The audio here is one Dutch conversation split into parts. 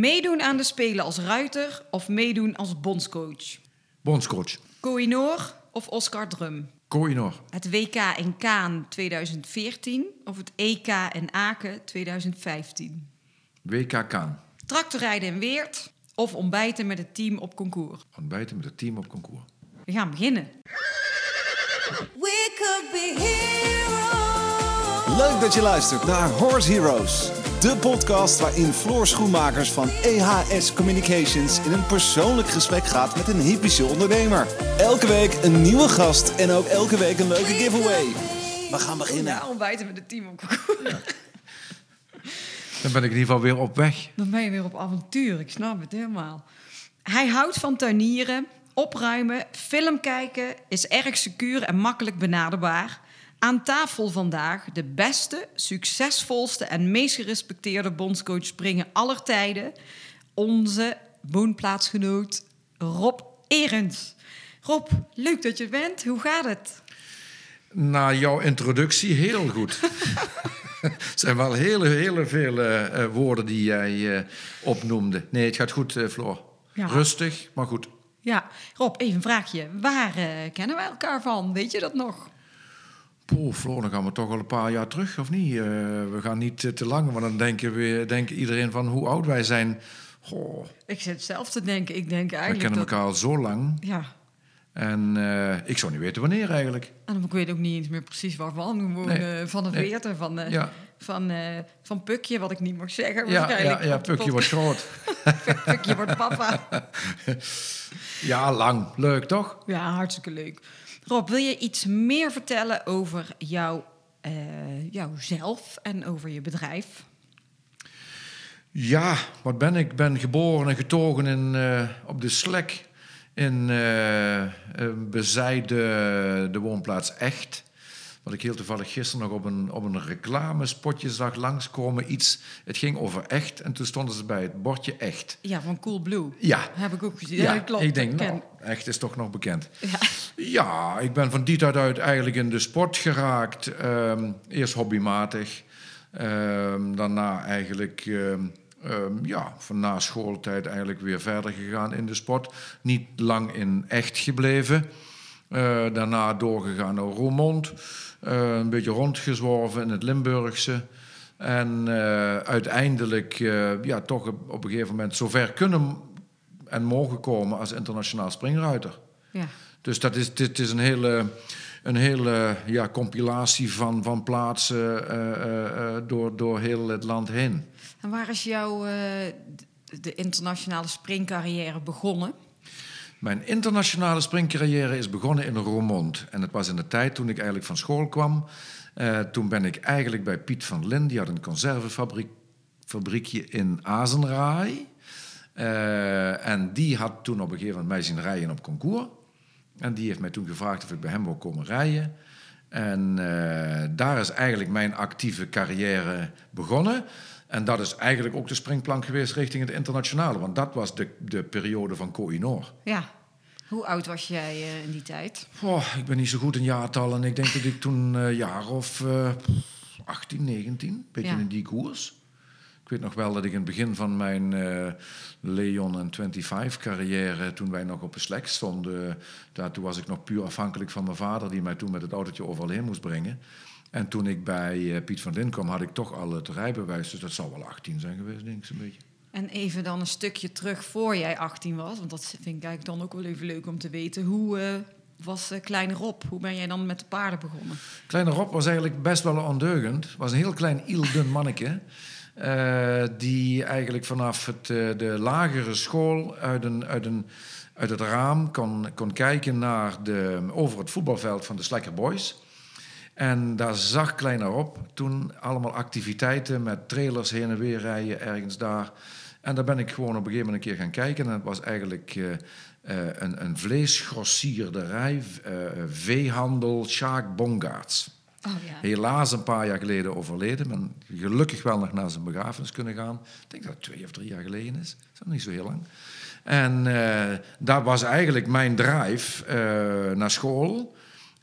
Meedoen aan de Spelen als ruiter of meedoen als bondscoach? Bondscoach. Koinor of Oscar Drum? Koinor. Het WK in Kaan 2014 of het EK in Aken 2015? WK Kaan. Tractorrijden in Weert of ontbijten met het team op concours? Ontbijten met het team op concours. We gaan beginnen. We could be heroes. Leuk dat je luistert naar Horse Heroes. De podcast waarin Floor Schoenmakers van EHS Communications in een persoonlijk gesprek gaat met een hypische ondernemer. Elke week een nieuwe gast en ook elke week een leuke giveaway. We gaan beginnen. Ja, ontbijten met het team op. Dan ben ik in ieder geval weer op weg. Dan ben je weer op avontuur, ik snap het helemaal. Hij houdt van tuinieren, opruimen, film kijken, is erg secuur en makkelijk benaderbaar. Aan tafel vandaag de beste, succesvolste en meest gerespecteerde bondscoach springen aller tijden. Onze woonplaatsgenoot Rob Erens. Rob, leuk dat je bent. Hoe gaat het? Na jouw introductie heel goed. Het zijn wel hele, hele veel eh, eh, woorden die jij eh, opnoemde. Nee, het gaat goed, eh, Floor. Ja. Rustig, maar goed. Ja, Rob, even een vraagje. Waar kennen wij elkaar van? Weet je dat nog? Poeh, Floor, dan gaan we toch al een paar jaar terug, of niet? Eh, we gaan niet eh, te lang, want dan denken, we, denken iedereen van hoe oud wij zijn. Goh, Ik zit zelf te denken. Ik denk we eigenlijk kennen dat... elkaar al zo lang. Ja, En eh, ik zou niet weten wanneer eigenlijk. en ik weet ook niet eens meer precies waarvan. Gewoon Nee. van het Nee. Van, Ja, van, van Pukje, wat ik niet mag zeggen ja, waarschijnlijk. ja, ja Pukje wordt groot. Pukje wordt papa. Ja, lang. Leuk, toch? Ja, hartstikke leuk. Rob, wil je iets meer vertellen over jou, eh, jouzelf en over je bedrijf? Ja, wat ben ik? Ik ben geboren en getogen in, eh, op de Slek in eh eh, bezijde de woonplaats Echt. Wat ik heel toevallig gisteren nog op een, op een reclamespotje zag langskomen. Iets, het ging over Echt en toen stonden ze bij het bordje Echt. Ja, van Cool Blue. Ja, Heb ik ook gezien. ja Ja, klopt. ik denk, nou, Echt is toch nog bekend. Ja. Ja, ik ben van die tijd uit eigenlijk in de sport geraakt. Ehm, eerst hobbymatig. Ehm, daarna eigenlijk, ehm, ja, van na schooltijd eigenlijk weer verder gegaan in de sport. Niet lang in echt gebleven. Eh, daarna doorgegaan naar Roermond. Eh, een beetje rondgezworven in het Limburgse. En eh, uiteindelijk eh, ja, toch op, een gegeven moment zover kunnen en mogen komen als internationaal springruiter. ja. Dus dat is, dit is een hele, een hele ja, compilatie van, van plaatsen door, door heel het land heen. En waar is jouw de internationale springcarrière begonnen? Mijn internationale springcarrière is begonnen in Roermond. En het was in de tijd toen ik eigenlijk van school kwam. Eh, toen ben ik eigenlijk bij Piet van Lin, die had een conservenfabriekje in Azenraai. Eh, en die had toen op een gegeven moment mij zien rijden op concours. En die heeft mij toen gevraagd of ik bij hem wil komen rijden. En eh, daar is eigenlijk mijn actieve carrière begonnen. En dat is eigenlijk ook de springplank geweest richting het internationale. Want dat was de, de periode van Koh-i-Noor. Ja. Hoe oud was jij eh, in die tijd? Oh, ik ben niet zo goed in jaartallen. Ik denk dat ik toen een jaar of eh 18, 19, beetje Ja. in die koers. Ik weet nog wel dat ik in het begin van mijn eh, Leon en 25 carrière, toen wij nog op een slek stonden, daar, toen was ik nog puur afhankelijk van mijn vader, die mij toen met het autootje overal heen moest brengen. En toen ik bij eh, Piet van Lin kwam, had ik toch al het rijbewijs. Dus dat zal wel 18 zijn geweest, denk ik zo'n beetje. En even dan een stukje terug voor jij 18 was. Want dat vind ik eigenlijk dan ook wel even leuk om te weten. Hoe eh, was eh, Kleine Rob? Hoe ben jij dan met de paarden begonnen? Kleine Rob was eigenlijk best wel ondeugend. Was een heel klein, ildun manneke. eh, die eigenlijk vanaf het, de lagere school uit, een, uit, een, uit het raam kon, kon kijken naar de, over het voetbalveld van de Slekker Boys. En daar zag Kleine Rob toen allemaal activiteiten met trailers heen en weer rijden ergens daar. En daar ben ik gewoon op een gegeven moment een keer gaan kijken. En het was eigenlijk eh, eh, een, een vleesgrossierderij, eh, veehandel, Sjaak Bongaerts. Oh ja. Helaas een paar jaar geleden overleden. Maar gelukkig wel nog naar zijn begrafenis kunnen gaan. Ik denk dat het twee of drie jaar geleden is. Dat is nog niet zo heel lang. En dat was eigenlijk mijn drive naar school.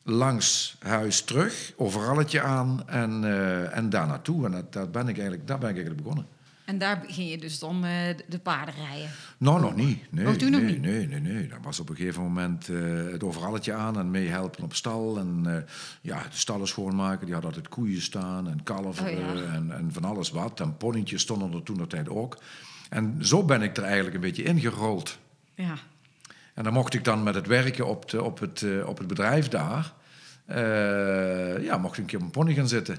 Langs huis terug, overalletje aan en, eh en daar naartoe. En dat, dat ben ik eigenlijk, daar ben ik eigenlijk begonnen. En daar ging je dus dan eh, de paarden rijden. Nou, nog niet. Nee, Oh, toen nog nee, niet? nee, nee, nee. Dat was op een gegeven moment eh, het overalletje aan en meehelpen op stal. En ja, de stallen schoonmaken. Die hadden altijd koeien staan en kalveren Oh, ja. en, en van alles wat. En ponnetjes stonden er toen de tijd ook. En zo ben ik er eigenlijk een beetje ingerold. Ja. En dan mocht ik dan met het werken op, de, op, het, eh, op het bedrijf daar... eh, ja, mocht ik een keer op een pony gaan zitten.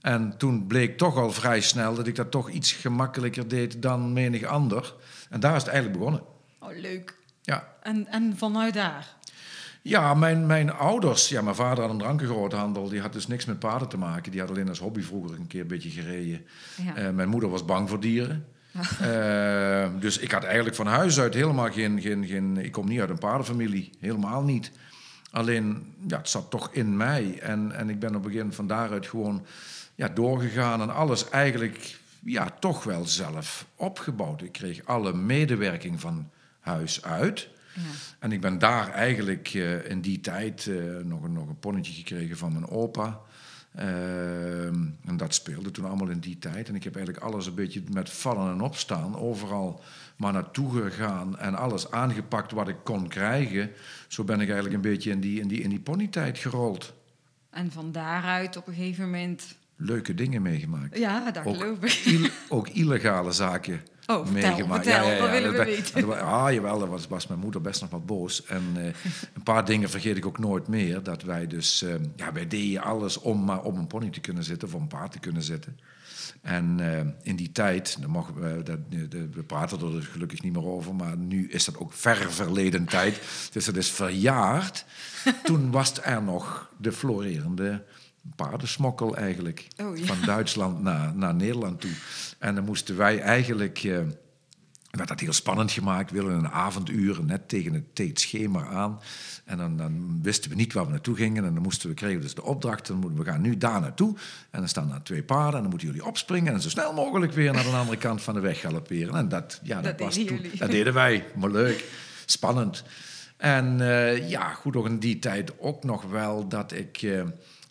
En toen bleek toch al vrij snel dat ik dat toch iets gemakkelijker deed dan menig ander. En daar is het eigenlijk begonnen. Oh, leuk. Ja, En, en vanuit daar? ja mijn, mijn ouders... Ja, mijn vader had een drankengroothandel. Die had dus niks met paarden te maken. Die had alleen als hobby vroeger een keer een beetje gereden. Ja. Eh, mijn moeder was bang voor dieren. Eh, dus ik had eigenlijk van huis uit helemaal geen, geen, geen... Ik kom niet uit een paardenfamilie. Helemaal niet. Alleen, ja, het zat toch in mij. En, en ik ben op gegeven moment van daaruit gewoon ja, doorgegaan. En alles eigenlijk ja, toch wel zelf opgebouwd. Ik kreeg alle medewerking van huis uit. Ja. En ik ben daar eigenlijk eh, in die tijd eh, nog, nog een ponnetje gekregen van mijn opa. Ehm, en dat speelde toen allemaal in die tijd. En ik heb eigenlijk alles een beetje met vallen en opstaan. Overal maar naartoe gegaan en alles aangepakt wat ik kon krijgen. Zo ben ik eigenlijk een beetje in die, in die, in die ponytijd gerold. En van daaruit op een gegeven moment... Leuke dingen meegemaakt. Ja, dat Ook, geloof ik. il- ook illegale zaken Oh, vertel, meegemaakt. vertel, dat willen we weten. ah, jawel, daar was, was mijn moeder best nog wat boos. En eh, een paar dingen vergeet ik ook nooit meer. Dat wij dus, eh, ja, wij deden alles om maar op een pony te kunnen zitten, of op een paard te kunnen zitten. En eh, in die tijd, dan mogen we, dat, de- we praten er dus gelukkig niet meer over, maar nu is dat ook ver verleden tijd. Dus dat is verjaard. Toen was er nog de florerende paardensmokkel eigenlijk. Oh, ja. Van Duitsland naar, naar Nederland toe. En dan moesten wij eigenlijk... eh, werd dat heel spannend gemaakt. We willen een avonduur net tegen het tijdschema aan. En dan, dan wisten we niet waar we naartoe gingen. En dan moesten we, kregen dus de opdracht. Dan moeten we gaan nu daar naartoe. En dan staan daar twee paarden. En dan moeten jullie opspringen. En zo snel mogelijk weer naar de andere kant van de weg galopperen. En dat, ja, dat, Dat was toen, jullie. dat deden wij. Maar leuk. Spannend. En eh, ja, goed, ook in die tijd ook nog wel dat ik... eh,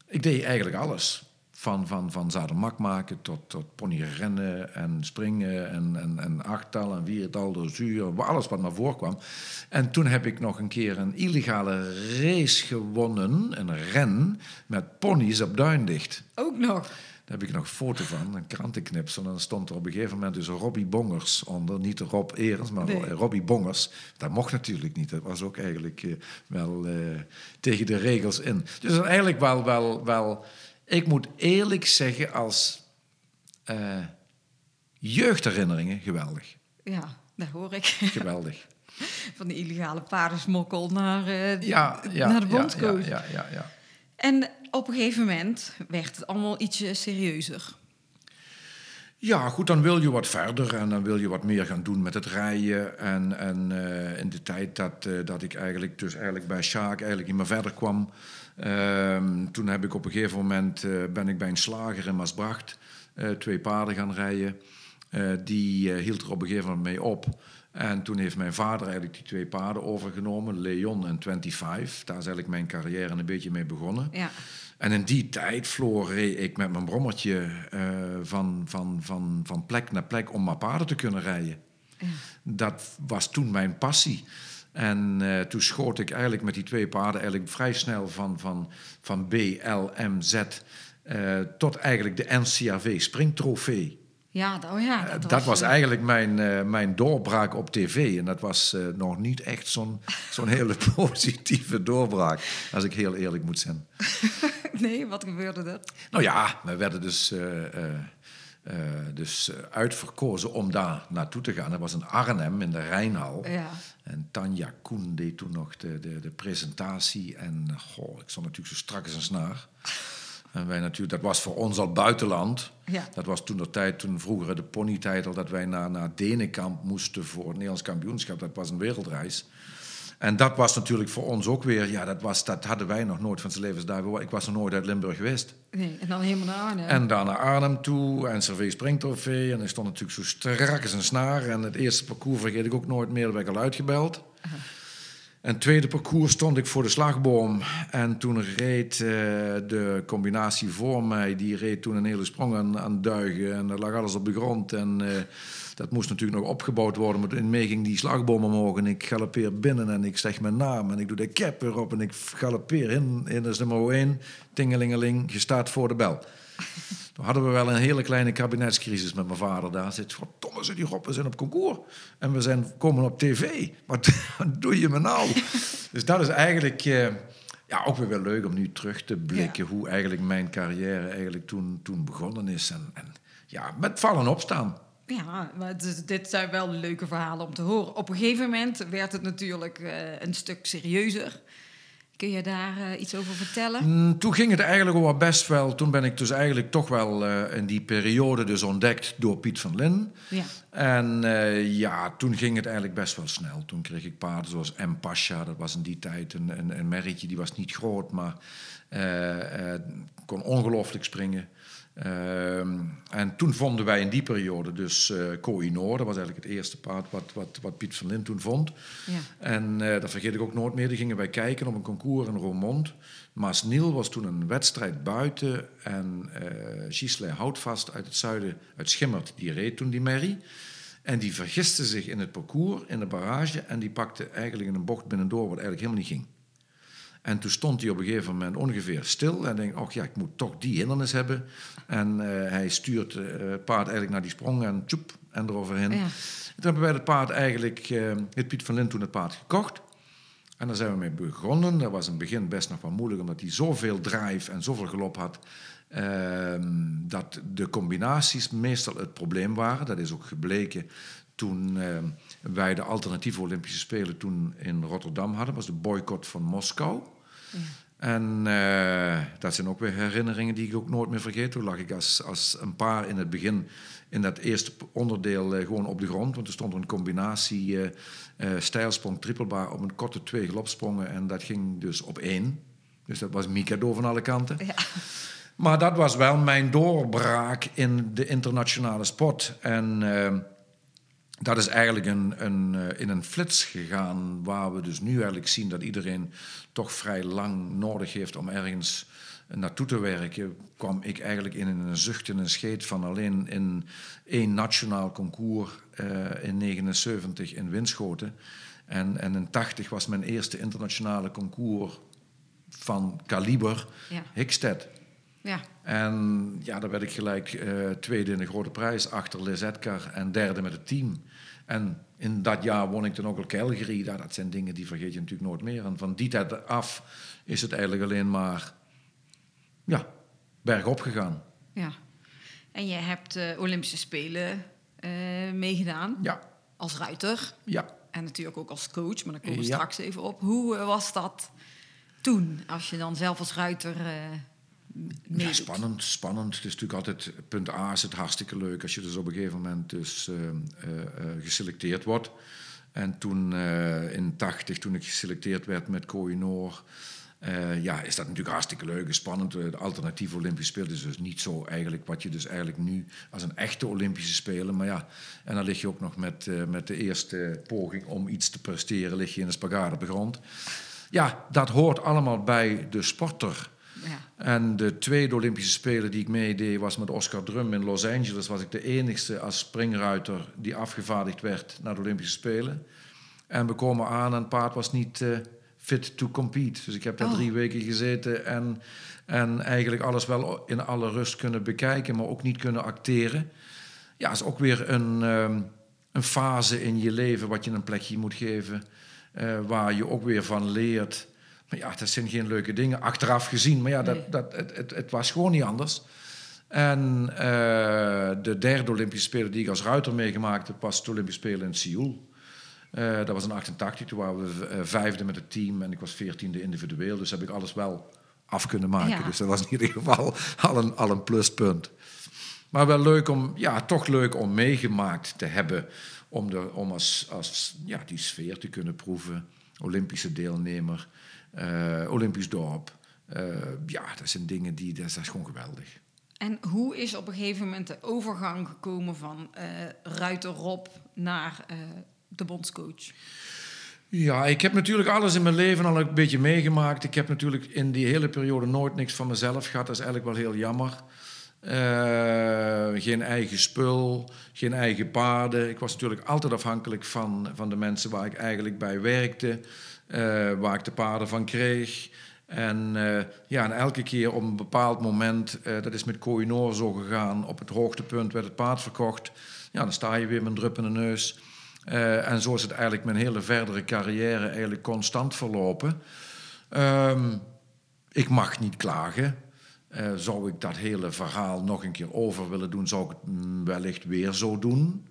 ik deed eigenlijk alles. Van, van, van zadelmak maken tot, tot ponyrennen en springen en, en, en achttal en viertal, dressuur, alles wat maar voorkwam. En toen heb ik nog een keer een illegale race gewonnen, een ren, met ponies op Duindicht. Ook nog. Daar heb ik nog een foto van, een krantenknipsel. En dan stond er op een gegeven moment dus Robbie Bongers onder. Niet Rob Erens, maar Nee. Robbie Bongers. Dat mocht natuurlijk niet. Dat was ook eigenlijk eh, wel eh, tegen de regels in. Dus eigenlijk wel, wel, wel... Ik moet eerlijk zeggen, als eh, jeugdherinneringen, geweldig. Ja, dat hoor ik. Geweldig. Van de illegale paardensmokkel naar, Ja, ja, naar de ja, bondscoach. Ja, ja, ja, ja. En op een gegeven moment werd het allemaal ietsje serieuzer. Ja, goed, dan wil je wat verder en dan wil je wat meer gaan doen met het rijden. En, en eh, in de tijd dat, eh, dat ik eigenlijk, dus eigenlijk bij Sjaak eigenlijk niet meer verder kwam... ehm, toen heb ik op een gegeven moment, eh, ben ik bij een slager in Maasbracht twee paarden gaan rijden. Die hield er op een gegeven moment mee op. En toen heeft mijn vader eigenlijk die twee paarden overgenomen, Leon en 25. Daar is eigenlijk mijn carrière een beetje mee begonnen. Ja. En in die tijd, Floor, reed ik met mijn brommertje eh, van, van, van, van plek naar plek om maar paarden te kunnen rijden. Dat was toen mijn passie. En eh, toen schoot ik eigenlijk met die twee paarden eigenlijk vrij snel van, van, van BLMZ eh, tot eigenlijk de NCAV Springtrofee. Ja, dat, oh ja, Eh, dat, dat was eh, eigenlijk mijn, eh, mijn doorbraak op tv. En dat was nog niet echt zo'n zo'n hele positieve doorbraak, als ik heel eerlijk moet zijn. Nee, wat gebeurde er? Nou ja, we werden dus, dus uitverkozen om daar naartoe te gaan. Dat was in Arnhem, in de Rijnhal. Ja. En Tanja Koen deed toen nog de, de, de presentatie. En goh, ik stond natuurlijk zo strak als een snaar. En wij natuurlijk, dat was voor ons al buitenland. Ja. Dat was toen de tijd, toen vroeger de ponytitel, dat wij naar, naar Denenkamp moesten voor het Nederlands kampioenschap. Dat was een wereldreis. En dat was natuurlijk voor ons ook weer, ja, dat, was, dat hadden wij nog nooit van zijn levensdagen. Ik was nog nooit uit Limburg geweest. Nee, en dan helemaal naar Arnhem. En daar naar Arnhem toe en Cervé Springtrofee. En ik stond natuurlijk zo strak als een snaar. En het eerste parcours vergeet ik ook nooit meer, daar ben ik al uitgebeld. En tweede parcours stond ik voor de slagboom. En toen reed eh, de combinatie voor mij, die reed toen een hele sprong aan, aan duigen. En er lag alles op de grond. En eh, dat moest natuurlijk nog opgebouwd worden. Maar toen mee ging die slagboom omhoog. En ik galopeer binnen en ik zeg mijn naam. En ik doe de cap erop en ik galopeer in. In dat is nummer 1. Tingelingeling, je staat voor de bel. Toen hadden we wel een hele kleine kabinetscrisis met mijn vader daar. Zit, verdomme ze die we zijn op concours. En we zijn komen op tv. Wat, wat doe je me nou? dus dat is eigenlijk eh, ja, ook weer wel leuk om nu terug te blikken... hoe eigenlijk mijn carrière eigenlijk toen, toen begonnen is. En, en ja, met vallen en opstaan. Ja, maar dit, dit zijn wel leuke verhalen om te horen. Op een gegeven moment werd het natuurlijk eh, een stuk serieuzer. Kun je daar eh, iets over vertellen? Mm, Toen ging het eigenlijk wel best wel. Toen ben ik dus eigenlijk toch wel eh, in die periode dus ontdekt door Piet van Lin. Ja. En eh, ja, toen ging het eigenlijk best wel snel. Toen kreeg ik paarden zoals M. Pasha. Dat was in die tijd een, een, een merrietje. Die was niet groot, maar kon ongelooflijk springen. Ehm, en toen vonden wij in die periode dus eh Koh-i-Noor. Dat was eigenlijk het eerste paard wat, wat, wat Piet van Lin toen vond. Ja. En eh, dat vergeet ik ook nooit meer. Die gingen wij kijken op een concours in Roermond. Maas Niel was toen een wedstrijd buiten. En eh Gisela Houtvast uit het zuiden, uit Schimmert, die reed toen die merrie. En die vergiste zich in het parcours, in de barrage. En die pakte eigenlijk in een bocht binnendoor wat eigenlijk helemaal niet ging. En toen stond hij op een gegeven moment ongeveer stil. En denkt, oh ja, ik moet toch die hindernis hebben. En eh, hij stuurt eh, het paard eigenlijk naar die sprong en tjoep, en eroverheen. Ja. En toen hebben wij het paard eigenlijk, eh heeft Piet van Lint toen het paard gekocht. En daar zijn we mee begonnen. Dat was in het begin best nog wel moeilijk, omdat hij zoveel drive en zoveel gelop had. ehm, dat de combinaties meestal het probleem waren. Dat is ook gebleken toen ehm, wij de alternatieve Olympische Spelen toen in Rotterdam hadden. was de boycott van Moskou. En eh, dat zijn ook weer herinneringen die ik ook nooit meer vergeet. Toen lag ik als, als een paar in het begin in dat eerste onderdeel eh, gewoon op de grond. Want er stond een combinatie eh, stijlsprong, trippelbaar op een korte twee galopsprongen. En dat ging dus op één. Dus dat was Mikado van alle kanten. Ja. Maar dat was wel mijn doorbraak in de internationale sport. En dat is eigenlijk een, een, eh, in een flits gegaan, waar we dus nu eigenlijk zien dat iedereen toch vrij lang nodig heeft om ergens naartoe te werken. Kwam ik eigenlijk in een zucht en een scheet van alleen in één nationaal concours eh, in 79 in Winschoten. En, en in 80 was mijn eerste internationale concours van kaliber Ja. Hickstead. Ja. En ja, daar werd ik gelijk eh, tweede in de grote prijs achter Edgar en derde met het team. En in dat jaar won ik dan ook al Calgary. Ja, dat zijn dingen die vergeet je natuurlijk nooit meer. En van die tijd af is het eigenlijk alleen maar ja, bergop gegaan. ja. En je hebt de Olympische Spelen eh, meegedaan Ja, als ruiter. ja. En natuurlijk ook als coach, maar daar komen we Ja. straks even op. Hoe eh, was dat toen, als je dan zelf als ruiter Ja, spannend, spannend. Het is natuurlijk altijd, punt A is het hartstikke leuk als je dus op een gegeven moment dus, eh, eh, eh, geselecteerd wordt. En toen in 80, toen ik geselecteerd werd met Koh-i-Noor, eh, ja, is dat natuurlijk hartstikke leuk en spannend. De alternatieve Olympische Spelen is dus niet zo eigenlijk wat je dus eigenlijk nu als een echte Olympische Spelen. Maar ja, en dan lig je ook nog met, met de eerste poging om iets te presteren, lig je in een spagaat op de grond. Ja, dat hoort allemaal bij de sporter. Ja. En de tweede Olympische Spelen die ik meedeed was met Oscar Drum in Los Angeles. Was ik de enigste als springruiter die afgevaardigd werd naar de Olympische Spelen. En we komen aan en het paard was niet eh, fit to compete. Dus ik heb daar Oh. drie weken gezeten en, en eigenlijk alles wel in alle rust kunnen bekijken, maar ook niet kunnen acteren. Ja, is ook weer een, ehm, een fase in je leven wat je een plekje moet geven. eh, waar je ook weer van leert. Maar ja, dat zijn geen leuke dingen. Achteraf gezien, maar ja, dat, Nee. dat, het, het, het was gewoon niet anders. En eh, de derde Olympische Spelen die ik als ruiter meegemaakt heb, was de Olympische Spelen in Seoul. Eh, dat was in 88, toen waren we eh, vijfde met het team en ik was veertiende individueel. Dus heb ik alles wel af kunnen maken. Ja. Dus dat was in ieder geval al een, al een pluspunt. Maar wel leuk om, ja, toch leuk om meegemaakt te hebben. Om, de, om als, als ja, die sfeer te kunnen proeven. Olympische deelnemer, Olympisch dorp. Eh, ja, dat zijn dingen die, dat is, dat is gewoon geweldig. En hoe is op een gegeven moment de overgang gekomen van eh ruiter Rob naar eh, de bondscoach? Ja, ik heb natuurlijk alles in mijn leven al een beetje meegemaakt. Ik heb natuurlijk in die hele periode nooit niks van mezelf gehad. Dat is eigenlijk wel heel jammer. Eh, geen eigen spul, geen eigen paarden. Ik was natuurlijk altijd afhankelijk van, van de mensen waar ik eigenlijk bij werkte, eh, waar ik de paarden van kreeg. En, eh, ja, en elke keer op een bepaald moment, eh, dat is met Koinor zo gegaan, op het hoogtepunt werd het paard verkocht. Ja, dan sta je weer met een druppende neus. Eh, en zo is het eigenlijk mijn hele verdere carrière eigenlijk constant verlopen. Ehm, ik mag niet klagen. Eh, zou ik dat hele verhaal nog een keer over willen doen, zou ik het mm, wellicht weer zo doen.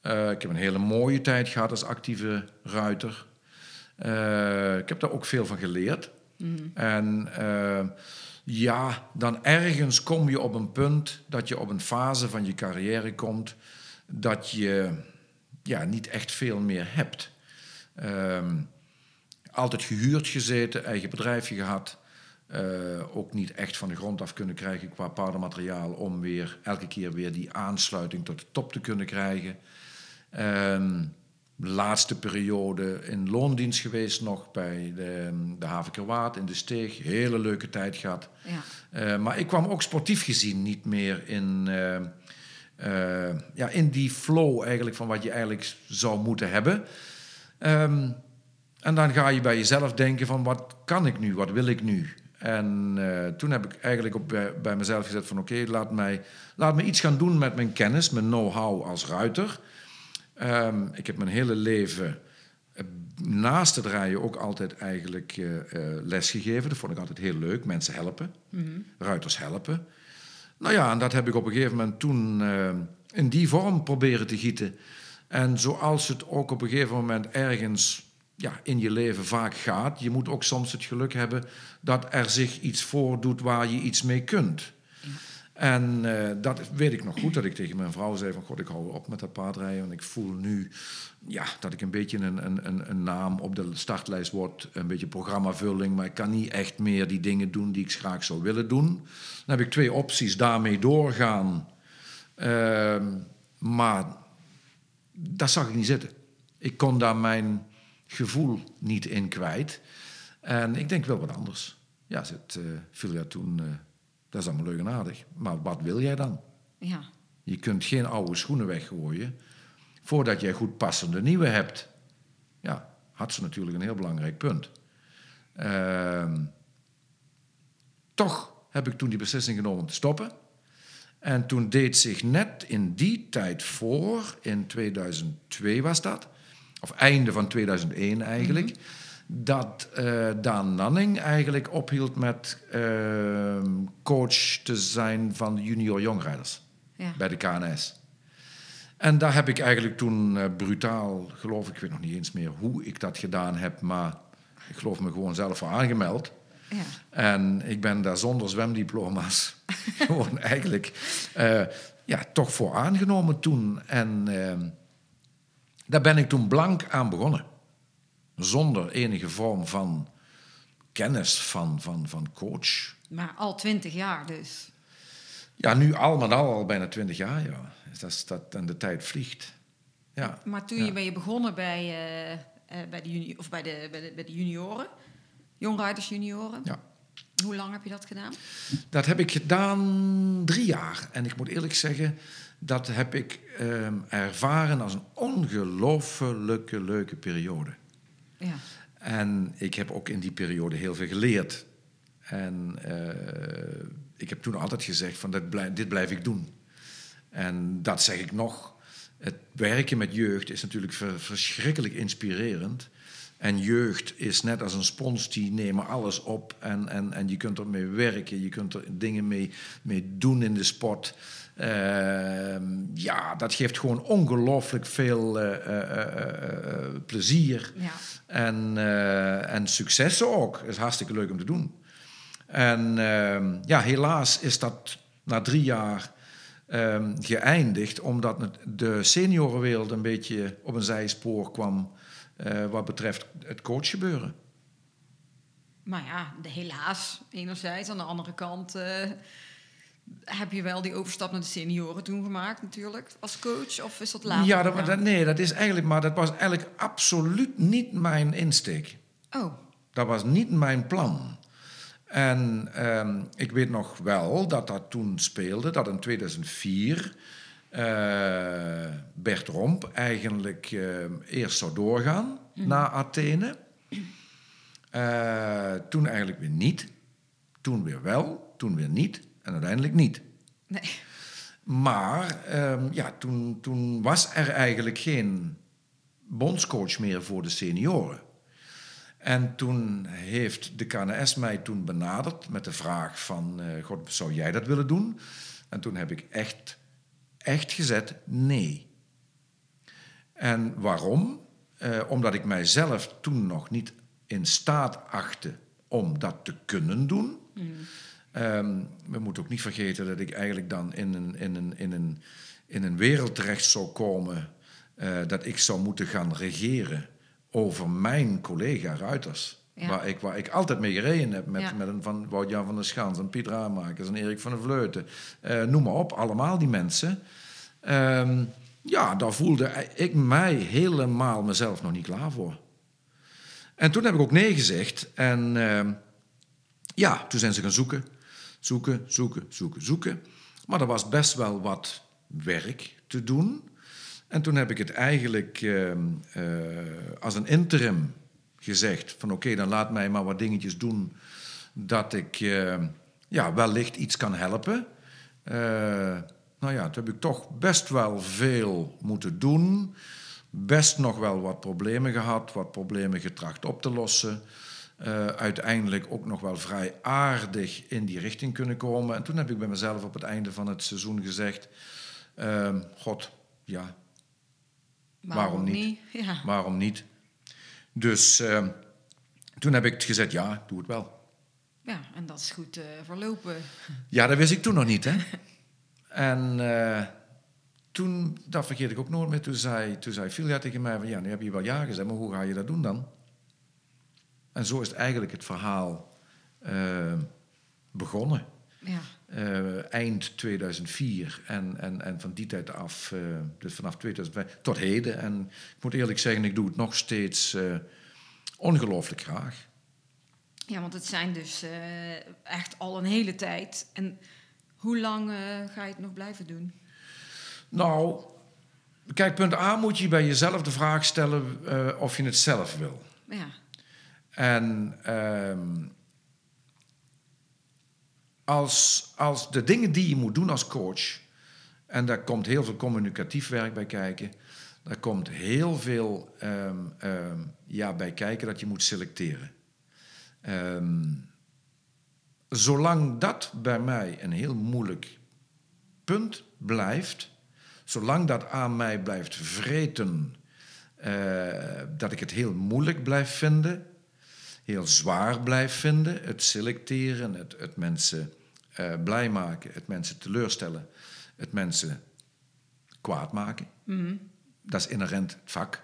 Eh, ik heb een hele mooie tijd gehad als actieve ruiter. Eh, ik heb daar ook veel van geleerd. En eh, ja, dan ergens kom je op een punt dat je op een fase van je carrière komt dat je ja, niet echt veel meer hebt. Ehm, altijd gehuurd gezeten, eigen bedrijfje gehad. Eh, ook niet echt van de grond af kunnen krijgen qua paardenmateriaal om weer elke keer weer die aansluiting tot de top te kunnen krijgen. Ehm, laatste periode in loondienst geweest nog bij de, de Havenkerwaard in de Steeg. Hele leuke tijd gehad. Ja. Eh, maar ik kwam ook sportief gezien niet meer in, eh, eh, ja, in die flow eigenlijk van wat je eigenlijk zou moeten hebben. Ehm, en dan ga je bij jezelf denken van wat kan ik nu, wat wil ik nu? En toen heb ik eigenlijk op, bij, bij mezelf gezet van oké, laat, mij, laat me iets gaan doen met mijn kennis, mijn know-how als ruiter. Ehm, ik heb mijn hele leven eh, naast het rijden ook altijd eigenlijk eh eh, les gegeven. Dat vond ik altijd heel leuk. Mensen helpen, ruiters helpen. Nou ja, en dat heb ik op een gegeven moment toen eh, in die vorm proberen te gieten. En zoals het ook op een gegeven moment ergens ja, in je leven vaak gaat, je moet ook soms het geluk hebben dat er zich iets voordoet waar je iets mee kunt. En eh, dat weet ik nog goed, dat ik tegen mijn vrouw zei van... God, ik hou op met dat paardrijden. En ik voel nu ja, dat ik een beetje een, een, een, naam op de startlijst word. Een beetje programmavulling. Maar ik kan niet echt meer die dingen doen die ik graag zou willen doen. Dan heb ik twee opties. Daarmee doorgaan. Ehm, maar dat zag ik niet zitten. Ik kon daar mijn gevoel niet in kwijt. En ik denk wel wat anders. Ja, het uh, viel ja toen... dat is allemaal leuk en aardig. Maar wat wil jij dan? Ja. Je kunt geen oude schoenen weggooien voordat jij goed passende nieuwe hebt. Ja, had ze natuurlijk een heel belangrijk punt. Ehm, toch heb ik toen die beslissing genomen om te stoppen. En toen deed zich net in die tijd voor, in 2002 was dat, of einde van 2001 eigenlijk, dat eh, Daan Nanning eigenlijk ophield met ehm, coach te zijn van de junior jongrijders Ja. bij de KNS. En daar heb ik eigenlijk toen eh, brutaal, geloof ik, ik weet nog niet eens meer hoe ik dat gedaan heb, maar ik geloof me gewoon zelf voor aangemeld. Ja. En ik ben daar zonder zwemdiploma's gewoon eigenlijk eh, ja, toch voor aangenomen toen. En ehm, daar ben ik toen blank aan begonnen. Zonder enige vorm van kennis van, van, van coach. Maar al twintig jaar dus. Ja, nu al met al, al bijna twintig jaar, ja. Dat, is dat, en de tijd vliegt. Ja. Maar toen Ja. je ben je begonnen bij, eh, eh, bij, de, juni of bij, de, bij, de, bij de junioren, jongrijders junioren. ja. Hoe lang heb je dat gedaan? Dat heb ik gedaan drie jaar. En ik moet eerlijk zeggen, dat heb ik ehm, ervaren als een ongelooflijke leuke periode. Ja. En ik heb ook in die periode heel veel geleerd. En eh, ik heb toen altijd gezegd van dit blijf, dit blijf ik doen. En dat zeg ik nog. Het werken met jeugd is natuurlijk ver- verschrikkelijk inspirerend. En jeugd is net als een spons, die nemen alles op. En, en, en je kunt ermee werken, je kunt er dingen mee, mee doen in de sport. Ehm, ja, dat geeft gewoon ongelooflijk veel eh, eh, eh, plezier. Ja. En, en successen ook. is hartstikke leuk om te doen. En ehm, ja, helaas is dat na drie jaar ehm, geëindigd, omdat de seniorenwereld een beetje op een zijspoor kwam wat betreft het coachgebeuren. Maar ja, helaas, enerzijds. Aan de andere kant, heb je wel die overstap naar de senioren toen gemaakt natuurlijk, als coach? Of is dat later Ja, dat, nee, dat is eigenlijk, maar dat was eigenlijk absoluut niet mijn insteek. Oh, Dat was niet mijn plan. En ehm, ik weet nog wel dat dat toen speelde, dat in 2004 eh, Bert Romp eigenlijk eh, eerst zou doorgaan naar Athene. Eh, toen eigenlijk weer niet. Toen weer wel, toen weer niet en uiteindelijk niet. nee. Maar ehm, ja, toen, toen was er eigenlijk geen bondscoach meer voor de senioren. En toen heeft de KNS mij toen benaderd met de vraag van... eh, God, zou jij dat willen doen? En toen heb ik echt, echt gezet nee. En waarom? Eh, omdat ik mijzelf toen nog niet in staat achtte om dat te kunnen doen. Ehm, we moeten ook niet vergeten dat ik eigenlijk dan in een, in een, in een, in een wereld terecht zou komen... eh, dat ik zou moeten gaan regeren over mijn collega Ruiters. Ja. Waar, ik, waar ik altijd mee gereden heb met, Ja. met een van Wout-Jan van der Schans... en Piet Raamakers en Erik van der Vleuten. Eh, noem maar op, allemaal die mensen. Ehm, ja, daar voelde ik mij helemaal mezelf nog niet klaar voor. En toen heb ik ook nee gezegd. En ehm, ja, toen zijn ze gaan zoeken. Zoeken, zoeken, zoeken, zoeken. Maar er was best wel wat werk te doen. En toen heb ik het eigenlijk ehm, eh, als een interim gezegd: van oké, dan laat mij maar wat dingetjes doen dat ik ehm, ja, wellicht iets kan helpen. Eh, nou ja, toen heb ik toch best wel veel moeten doen. Best nog wel wat problemen gehad, wat problemen getracht op te lossen. Eh, uiteindelijk ook nog wel vrij aardig in die richting kunnen komen. En toen heb ik bij mezelf op het einde van het seizoen gezegd: ehm, God, ja, Waarom niet? Ja. waarom niet? Dus ehm, toen heb ik gezegd: ja, doe het wel. ja, en dat is goed eh, verlopen. Ja, dat wist ik toen nog niet, hè? en eh, toen, dat vergeet ik ook nooit meer, toen zei, toen zei Filia tegen mij van... Ja, nu heb je wel ja gezegd, maar hoe ga je dat doen dan? En zo is het eigenlijk het verhaal eh, begonnen. Ja. Eh, eind 2004 en, en, en van die tijd af, eh, dus vanaf 2005 tot heden. En ik moet eerlijk zeggen, ik doe het nog steeds ongelooflijk graag. ja, want het zijn dus echt al een hele tijd. En hoe lang ga je het nog blijven doen? Nou, kijk, punt A moet je bij jezelf de vraag stellen of je het zelf wil. Ja, En ehm, als, als de dingen die je moet doen als coach, en daar komt heel veel communicatief werk bij kijken, daar komt heel veel ehm, ehm, ja, bij kijken dat je moet selecteren. Zolang dat bij mij een heel moeilijk punt blijft, zolang dat aan mij blijft vreten, eh, dat ik het heel moeilijk blijf vinden, heel zwaar blijf vinden, het selecteren, het, het mensen eh, blij maken, het mensen teleurstellen, het mensen kwaad maken. Dat is inherent het vak.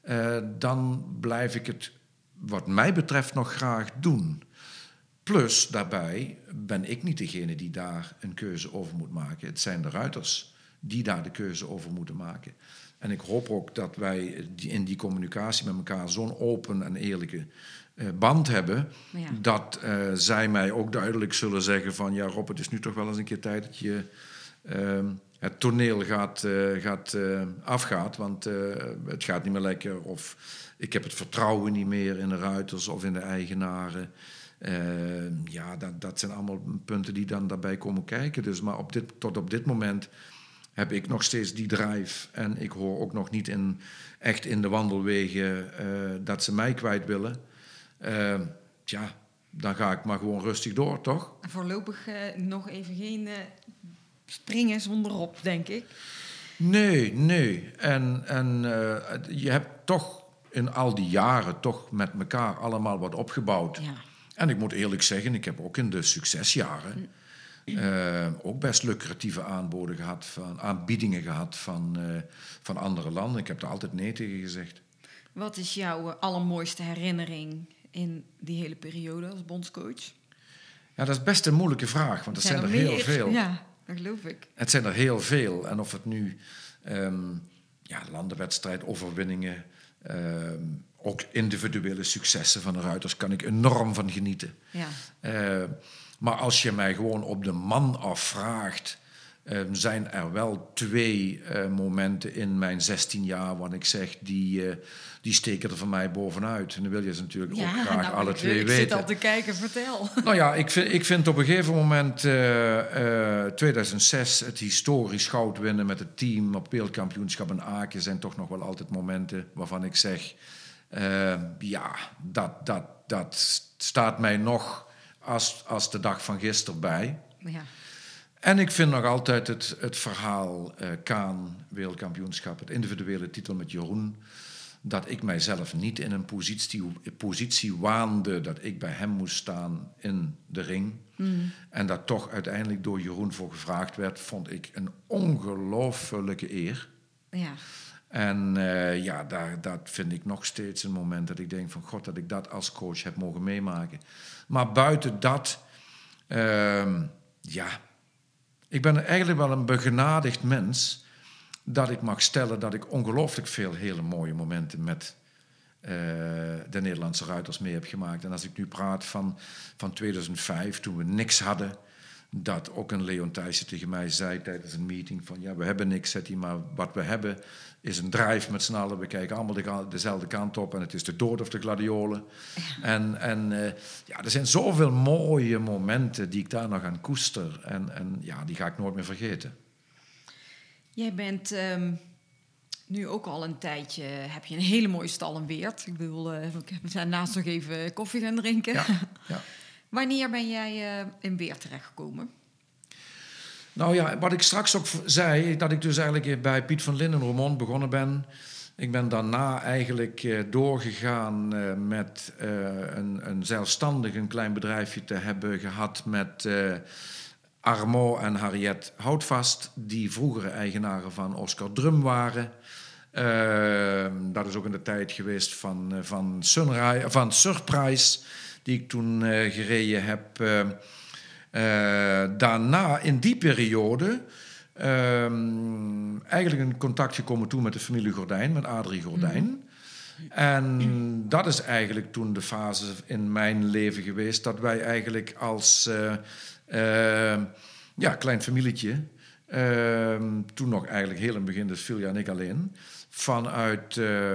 Eh, dan blijf ik het, wat mij betreft, nog graag doen. Plus, daarbij ben ik niet degene die daar een keuze over moet maken. Het zijn de ruiters die daar de keuze over moeten maken. En ik hoop ook dat wij in die communicatie met elkaar zo'n open en eerlijke band hebben... Ja. dat eh, zij mij ook duidelijk zullen zeggen van... ja Rob, het is nu toch wel eens een keer tijd dat je ehm, het toneel gaat, eh, gaat, eh, afgaat... want eh, het gaat niet meer lekker of ik heb het vertrouwen niet meer in de ruiters of in de eigenaren... Eh, ja, dat, dat zijn allemaal punten die dan daarbij komen kijken. Dus, maar op dit, tot op dit moment heb ik nog steeds die drive. En ik hoor ook nog niet in, echt in de wandelwegen eh, dat ze mij kwijt willen. Eh, ja, dan ga ik maar gewoon rustig door, toch? voorlopig eh, nog even geen eh, springen zonder op, denk ik. Nee, nee. En, en eh, je hebt toch in al die jaren toch met elkaar allemaal wat opgebouwd. Ja. En ik moet eerlijk zeggen, ik heb ook in de succesjaren ook best lucratieve aanboden gehad, van, aanbiedingen gehad van, van andere landen. Ik heb er altijd nee tegen gezegd. Wat is jouw allermooiste herinnering in die hele periode als bondscoach? Ja, dat is best een moeilijke vraag, want er zijn, er heel veel. Ja, dat geloof ik. Het zijn er heel veel. En of het nu ehm ja, landenwedstrijd, overwinningen, ehm, ook individuele successen van de ruiters, kan ik enorm van genieten. Ja. Eh, maar als je mij gewoon op de man afvraagt, ehm, zijn er wel twee eh, momenten in mijn 16 jaar waar ik zeg, die, eh, die steken er voor mij bovenuit. En dan wil je ze natuurlijk ook graag nou, alle ik, twee ik weten. zit al te kijken, vertel. Nou ja, ik vind, ik vind op een gegeven moment eh, eh, 2006 het historisch goud winnen met het team op wereldkampioenschap in Aken zijn toch nog wel altijd momenten waarvan ik zeg, ja, dat, dat, dat staat mij nog als, als de dag van gisteren bij. Ja. En ik vind nog altijd het, het verhaal eh Kaan, wereldkampioenschap, het individuele titel met Jeroen, dat ik mijzelf niet in een positie, positie waande dat ik bij hem moest staan in de ring. En dat toch uiteindelijk door Jeroen voor gevraagd werd, vond ik een ongelofelijke eer. ja. En eh, ja, daar, dat vind ik nog steeds een moment dat ik denk van god dat ik dat als coach heb mogen meemaken. Maar buiten dat, ehm, ja, ik ben eigenlijk wel een begenadigd mens dat ik mag stellen dat ik ongelooflijk veel hele mooie momenten met eh, de Nederlandse ruiters mee heb gemaakt. En als ik nu praat van, van 2005, toen we niks hadden, dat ook een Leon Thijssen tegen mij zei tijdens een meeting van ja, we hebben niks, zet hij, maar wat we hebben is een drive met z'n allen. We kijken allemaal de, dezelfde kant op en het is de dood of de gladiolen. En, en eh, ja, er zijn zoveel mooie momenten die ik daar nog aan koester. En, en ja, die ga ik nooit meer vergeten. Jij bent ehm, nu ook al een tijdje, heb je een hele mooie stal in Weert. Ik bedoel, eh, ik heb daarnaast nog even koffie gaan drinken. Ja, ja. Wanneer ben jij eh, in Weert terechtgekomen? Nou ja, wat ik straks ook zei, dat ik dus eigenlijk bij Piet van Linden Roermond begonnen ben. Ik ben daarna eigenlijk eh, doorgegaan eh, met eh, een, een zelfstandig een klein bedrijfje te hebben gehad met eh Armo en Harriet Houtvast, die vroegere eigenaren van Oscar Drum waren. Eh, dat is ook in de tijd geweest van, eh, van, Sunrise, van Surprise, die ik toen eh, gereden heb. Eh, eh, daarna, in die periode, ehm, eigenlijk in contact gekomen toen met de familie Gordijn, met Adrie Gordijn. En dat is eigenlijk toen de fase in mijn leven geweest dat wij eigenlijk als ja, klein familietje, ehm, toen nog eigenlijk heel in het begin, dus Filja en ik alleen, vanuit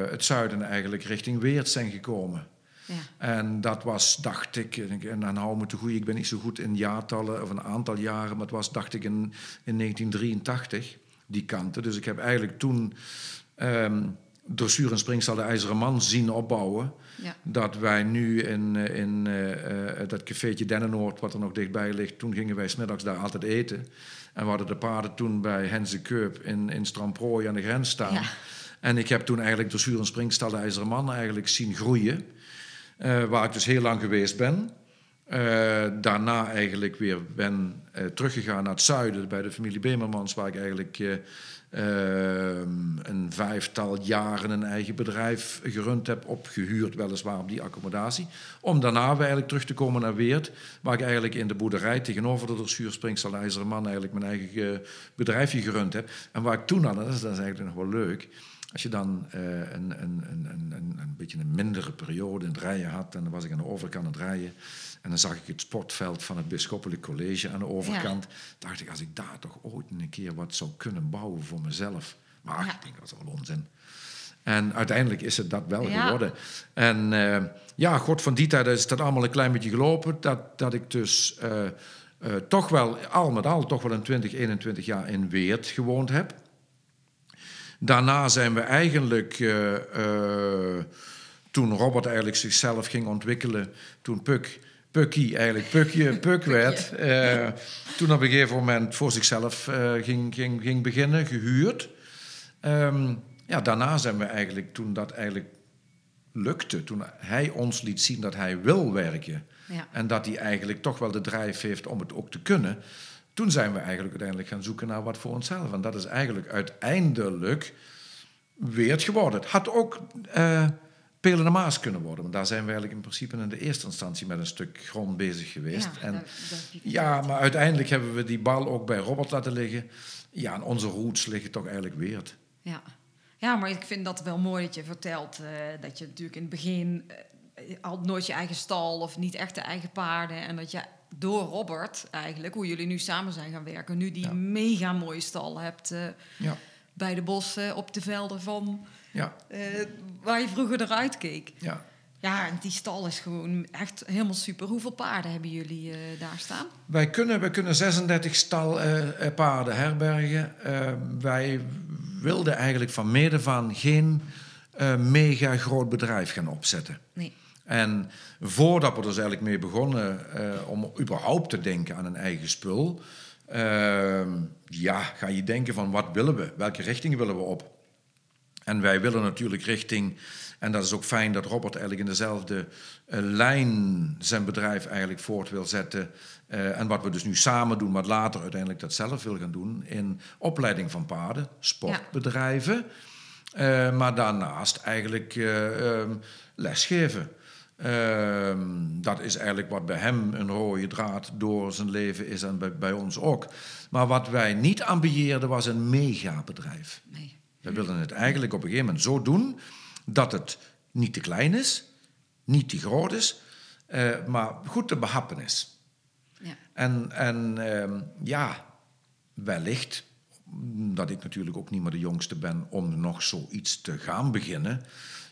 het zuiden eigenlijk richting Weert zijn gekomen. Ja. En dat was, dacht ik, en dan hou me te goed, ik ben niet zo goed in jaartallen of een aantal jaren, maar het was, dacht ik, in, in 1983, die kanten. Dus ik heb eigenlijk toen ehm dressuur en springstal de IJzeren Man zien opbouwen. Ja. Dat wij nu in, in eh, eh, dat cafeetje Dennenoord, wat er nog dichtbij ligt, toen gingen wij smiddags daar altijd eten. En we hadden de paarden toen bij Henze Keup in, in Stramprooi aan de grens staan. Ja. En ik heb toen eigenlijk dressuur en springstal de IJzeren Man eigenlijk zien groeien. Eh, waar ik dus heel lang geweest ben. Eh, daarna eigenlijk weer ben eh, teruggegaan naar het zuiden bij de familie Bemermans, waar ik eigenlijk eh, ehm, een vijftal jaren een eigen bedrijf gerund heb, opgehuurd weliswaar op die accommodatie. Om daarna weer eigenlijk terug te komen naar Weert, waar ik eigenlijk in de boerderij tegenover de dressuur Springstal IJzeren Man eigenlijk mijn eigen bedrijfje gerund heb. En waar ik toen al, en dat is, dat is eigenlijk nog wel leuk, als je dan eh, een, een, een, een, beetje een mindere periode in het rijden had, en dan was ik aan de overkant aan het rijden, en dan zag ik het sportveld van het Bisschoppelijk College aan de overkant, dacht ik, als ik daar toch ooit een keer wat zou kunnen bouwen voor mezelf. Maar ach, Ja. ik denk, dat is wel onzin. En uiteindelijk is het dat wel Ja. geworden. En eh, ja, god, van die tijd is dat allemaal een klein beetje gelopen. Dat, dat ik dus eh, toch wel, al met al, toch wel een 20, 21 jaar in Weert gewoond heb. Daarna zijn we eigenlijk, eh, eh, toen Robert eigenlijk zichzelf ging ontwikkelen, toen Puk, Pukkie eigenlijk Pukje, Puk werd, eh, toen op een gegeven moment voor zichzelf ging, ging, ging beginnen, gehuurd. Ehm, ja, daarna zijn we eigenlijk, toen dat eigenlijk lukte, toen hij ons liet zien dat hij wil werken Ja. en dat hij eigenlijk toch wel de drijf heeft om het ook te kunnen, toen zijn we eigenlijk uiteindelijk gaan zoeken naar wat voor onszelf. En dat is eigenlijk uiteindelijk weer het geworden. Het had ook Pelen de Maas kunnen worden. Want daar zijn we eigenlijk in principe in de eerste instantie met een stuk grond bezig geweest. Ja, en, dat- ja, maar uiteindelijk hebben we die bal ook bij Robert laten liggen. Ja, en onze roots liggen toch eigenlijk Weert. Ja. ja, maar ik vind dat wel mooi dat je vertelt eh, dat je natuurlijk in het begin eh, al nooit je eigen stal of niet echt de eigen paarden. En dat je door Robert eigenlijk, hoe jullie nu samen zijn gaan werken, nu die Ja. mega mooie stal hebt eh, Ja, bij de bossen op de velden van ja, eh, waar je vroeger eruit keek. ja. Ja, en die stal is gewoon echt helemaal super. Hoeveel paarden hebben jullie eh, daar staan? Wij kunnen, wij kunnen 36 stalpaarden herbergen. Eh, wij wilden eigenlijk van mede van geen mega groot bedrijf gaan opzetten. Nee. En voordat we er dus eigenlijk mee begonnen eh, om überhaupt te denken aan een eigen spul, ehm, ja, ga je denken van wat willen we? Welke richting willen we op? En wij willen natuurlijk richting, en dat is ook fijn dat Robert eigenlijk in dezelfde eh, lijn zijn bedrijf eigenlijk voort wil zetten. Eh, en wat we dus nu samen doen, maar later uiteindelijk dat zelf wil gaan doen in opleiding van paarden, sportbedrijven. Maar daarnaast eigenlijk eh, ehm, lesgeven. Ehm, dat is eigenlijk wat bij hem een rode draad door zijn leven is en bij, bij ons ook. Maar wat wij niet ambieerden was een megabedrijf. Nee. We wilden het eigenlijk op een gegeven moment zo doen dat het niet te klein is, niet te groot is, eh, maar goed te behappen is. Ja. En, en ehm, ja, wellicht, dat ik natuurlijk ook niet meer de jongste ben om nog zoiets te gaan beginnen,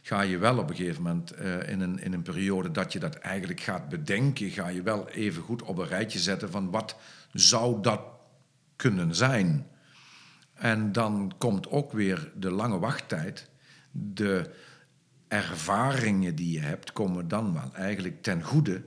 ga je wel op een gegeven moment eh, in, een, in een periode dat je dat eigenlijk gaat bedenken, ga je wel even goed op een rijtje zetten van wat zou dat kunnen zijn. En dan komt ook weer de lange wachttijd, de ervaringen die je hebt, komen dan wel eigenlijk ten goede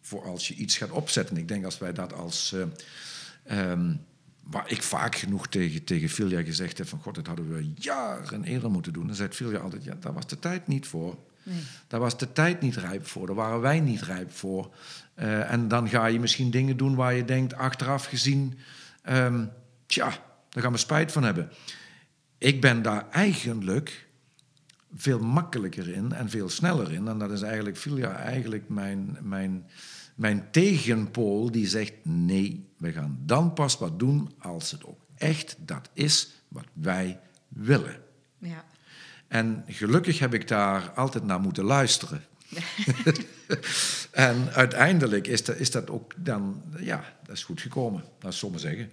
voor als je iets gaat opzetten. Ik denk als wij dat als. eh, ehm, waar ik vaak genoeg tegen, tegen Filia gezegd heb: van god, dat hadden we jaren eerder moeten doen. Dan zei Filia altijd: ja, daar was de tijd niet voor. Nee. Daar was de tijd niet rijp voor, daar waren wij niet rijp voor. Eh, en dan ga je misschien dingen doen waar je denkt, achteraf gezien, ehm, tja, daar gaan we spijt van hebben. Ik ben daar eigenlijk veel makkelijker in en veel sneller in. En dat is eigenlijk Filia eigenlijk mijn, mijn, mijn tegenpool die zegt, nee, we gaan dan pas wat doen als het ook echt dat is wat wij willen. Ja. En gelukkig heb ik daar altijd naar moeten luisteren. en uiteindelijk is dat, is dat ook dan, ja, dat is goed gekomen, dat is maar zeggen.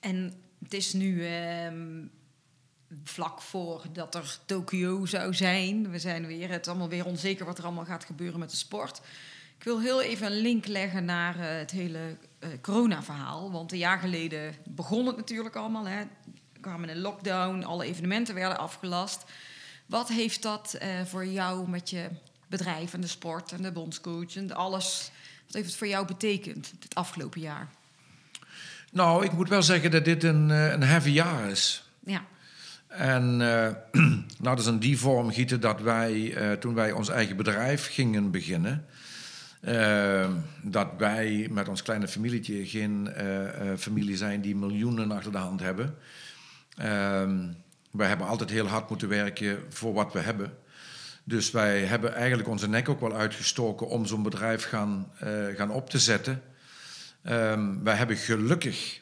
En het is nu ehm, vlak voor dat er Tokio zou zijn. We zijn weer, het is allemaal weer onzeker wat er allemaal gaat gebeuren met de sport. Ik wil heel even een link leggen naar eh, het hele eh, corona-verhaal. Want een jaar geleden begon het natuurlijk allemaal. Hè. We kwamen in een lockdown, alle evenementen werden afgelast. Wat heeft dat eh, voor jou met je bedrijf en de sport en de bondscoach en alles... Wat heeft het voor jou betekend het afgelopen jaar? Nou, ik moet wel zeggen dat dit een, een heavy jaar is. Ja, En eh nou, dat is in die vorm gieten dat wij, eh, toen wij ons eigen bedrijf gingen beginnen, eh, dat wij met ons kleine familietje geen familie zijn die miljoenen achter de hand hebben. Ehm, wij hebben altijd heel hard moeten werken voor wat we hebben. Dus wij hebben eigenlijk onze nek ook wel uitgestoken om zo'n bedrijf gaan, gaan op te zetten. Ehm, wij hebben gelukkig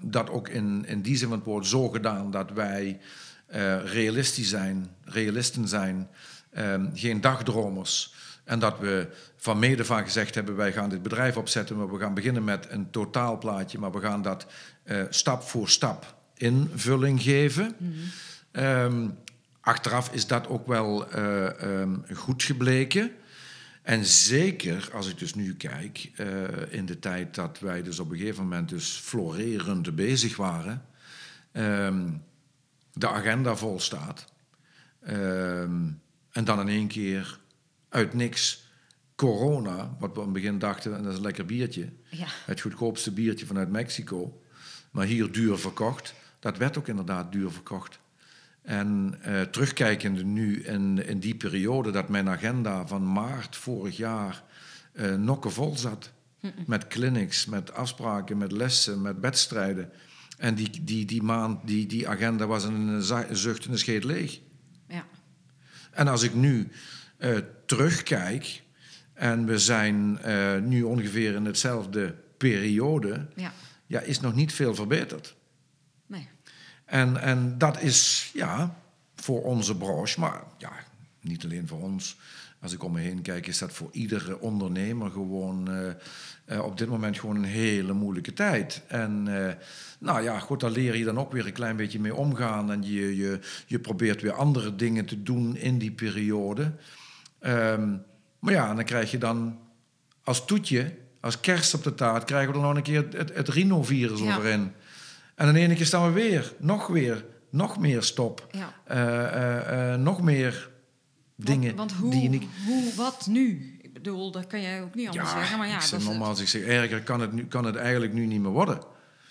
dat ook in, in die zin van het woord zo gedaan dat wij eh, realistisch zijn, realisten zijn, ehm, geen dagdromers. En dat we van mede van gezegd hebben, wij gaan dit bedrijf opzetten, maar we gaan beginnen met een totaalplaatje, maar we gaan dat eh, stap voor stap invulling geven. Ehm, achteraf is dat ook wel eh, ehm, goed gebleken. En zeker als ik dus nu kijk, eh, in de tijd dat wij dus op een gegeven moment dus florerend bezig waren, ehm, de agenda vol staat. Ehm, en dan in één keer uit niks corona, wat we aan het begin dachten, en dat is een lekker biertje. Ja. Het goedkoopste biertje vanuit Mexico. Maar hier duur verkocht. Dat werd ook inderdaad duur verkocht. En eh, terugkijkende nu in, in die periode dat mijn agenda van maart vorig jaar eh nokkenvol zat. Met clinics, met afspraken, met lessen, met wedstrijden. En die, die, die maand, die, die agenda was een zucht en een scheet leeg. ja. En als ik nu eh, terugkijk en we zijn nu ongeveer in hetzelfde periode, Ja. ja, is nog niet veel verbeterd. Nee. En, en dat is ja, voor onze branche, maar ja, niet alleen voor ons. Als ik om me heen kijk, is dat voor iedere ondernemer gewoon eh, eh, op dit moment gewoon een hele moeilijke tijd. En eh, nou ja, goed, daar leer je dan ook weer een klein beetje mee omgaan. En je, je, je probeert weer andere dingen te doen in die periode. Ehm, maar ja, en dan krijg je dan als toetje, als kerst op de taart, krijgen we er nog een keer het, het rhinovirus Ja. En dan ene keer staan we weer, nog weer, nog meer stop. Ja. Eh, eh, eh, nog meer dingen Want, want hoe, die je niet... hoe, wat nu? Ik bedoel, dat kan jij ook niet anders zeggen. Maar ja, ik zeg het. nogmaals, ik zeg, erger kan het, nu, kan het eigenlijk nu niet meer worden.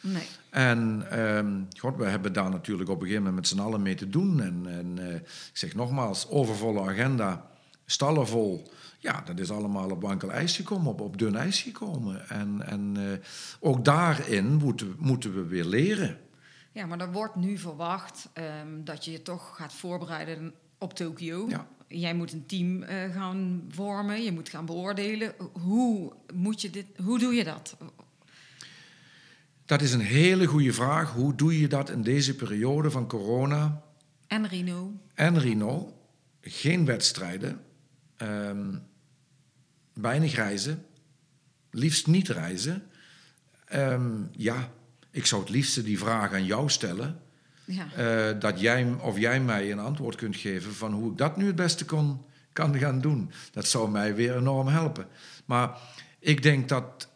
Nee. En ehm, god, we hebben daar natuurlijk op een gegeven moment met z'n allen mee te doen. En, en ik zeg nogmaals, overvolle agenda, stallen vol. Ja, dat is allemaal op wankel ijs gekomen, op, op dun ijs gekomen. En, en eh, ook daarin moeten, we- moeten we weer leren. Ja, maar er wordt nu verwacht ehm, dat je je toch gaat voorbereiden op Tokio. Ja. Jij moet een team eh, gaan vormen, je moet gaan beoordelen. Hoe, moet je dit, hoe doe je dat? Dat is een hele goede vraag. Hoe doe je dat in deze periode van corona En Rino? en Rino? Geen wedstrijden, ehm, weinig reizen, liefst niet reizen. Ehm, ja, ik zou het liefste die vraag aan jou stellen. Ja. eh, dat jij of jij mij een antwoord kunt geven van hoe ik dat nu het beste kon, kan gaan doen. Dat zou mij weer enorm helpen. Maar ik denk dat,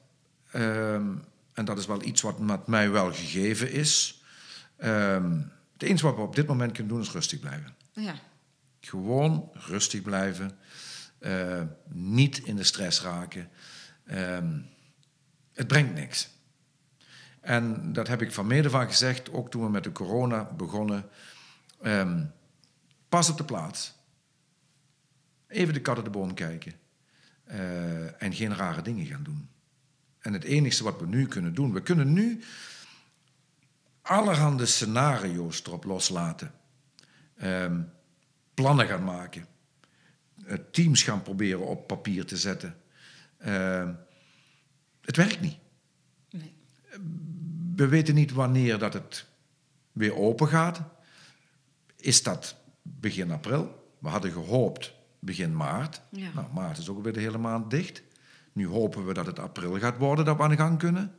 ehm, en dat is wel iets wat met mij wel gegeven is. het enige wat we op dit moment kunnen doen is rustig blijven. ja. Gewoon rustig blijven. Eh, niet in de stress raken. Ehm, het brengt niks. En dat heb ik van mede van gezegd, ook toen we met de corona begonnen. Ehm, pas op de plaats. Even de kat de boom kijken. Eh, en geen rare dingen gaan doen. En het enige wat we nu kunnen doen, we kunnen nu allerhande scenario's erop loslaten. Ehm, plannen gaan maken. Eh, teams gaan proberen op papier te zetten. Ehm, het werkt niet. Nee. We weten niet wanneer dat het weer open gaat. Is dat begin april? We hadden gehoopt begin maart. Ja. Nou, maart is ook weer de hele maand dicht. Nu hopen we dat het april gaat worden dat we aan de gang kunnen.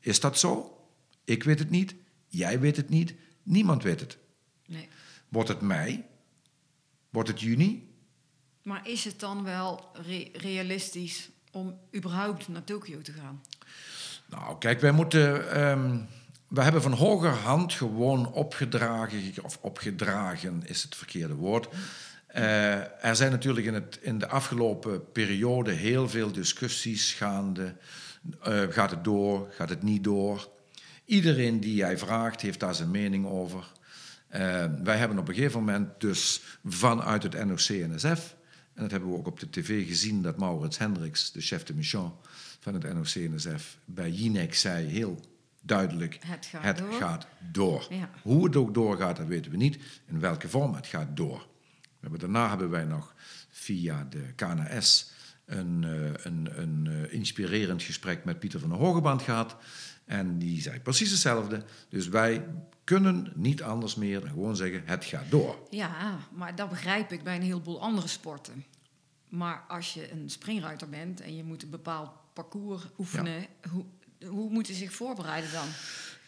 Is dat zo? Ik weet het niet. Jij weet het niet. Niemand weet het. nee. Wordt het mei? Wordt het juni? Maar is het dan wel re- realistisch om überhaupt naar Tokio te gaan? Nou, kijk, wij moeten. ehm we hebben van hogerhand gewoon opgedragen, of opgedragen is het verkeerde woord. Eh, er zijn natuurlijk in, het, in de afgelopen periode heel veel discussies gaande. Eh, gaat het door? Gaat het niet door? Iedereen die jij vraagt heeft daar zijn mening over. Eh, wij hebben op een gegeven moment dus vanuit het NOC-NSF, en dat hebben we ook op de tv gezien, dat Maurits Hendricks, de chef de mission van het NOC-NSF, bij Jinek zei heel duidelijk, Het gaat door. gaat door. Ja. Hoe het ook doorgaat, dat weten we niet. In welke vorm het gaat door. Daarna hebben wij nog via de KNS een, eh, een, een eh, inspirerend gesprek met Pieter van der Hogeband gehad. En die zei precies hetzelfde. Dus wij kunnen niet anders meer dan gewoon zeggen, het gaat door. Ja, maar dat begrijp ik bij een heleboel andere sporten. Maar als je een springruiter bent en je moet een bepaald parcours oefenen, hoe, hoe moet je zich voorbereiden dan?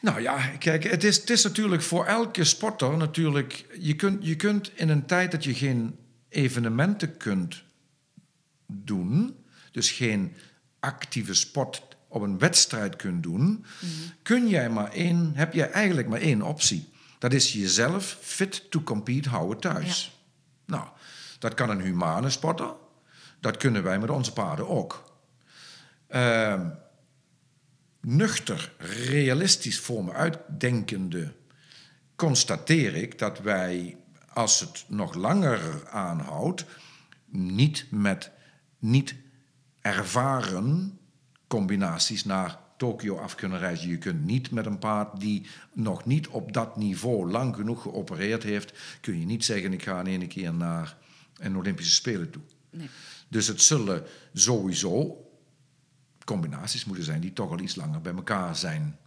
Nou ja, kijk, het is, het is natuurlijk voor elke sporter natuurlijk... Je kunt, je kunt in een tijd dat je geen evenementen kunt doen... dus geen actieve sport op een wedstrijd kunt doen... kun jij maar één, heb jij eigenlijk maar één optie. Dat is jezelf fit to compete houden thuis. Nou, dat kan een humane sporter. Dat kunnen wij met onze paarden ook. Ehm, nuchter, realistisch voor me uitdenkende, constateer ik dat wij, als het nog langer aanhoudt, niet met niet ervaren combinaties naar Tokio af kunnen reizen. Je kunt niet met een paard die nog niet op dat niveau lang genoeg geopereerd heeft, kun je niet zeggen ik ga in één keer naar en Olympische Spelen toe. Nee. Dus het zullen sowieso combinaties moeten zijn die toch al iets langer bij elkaar zijn.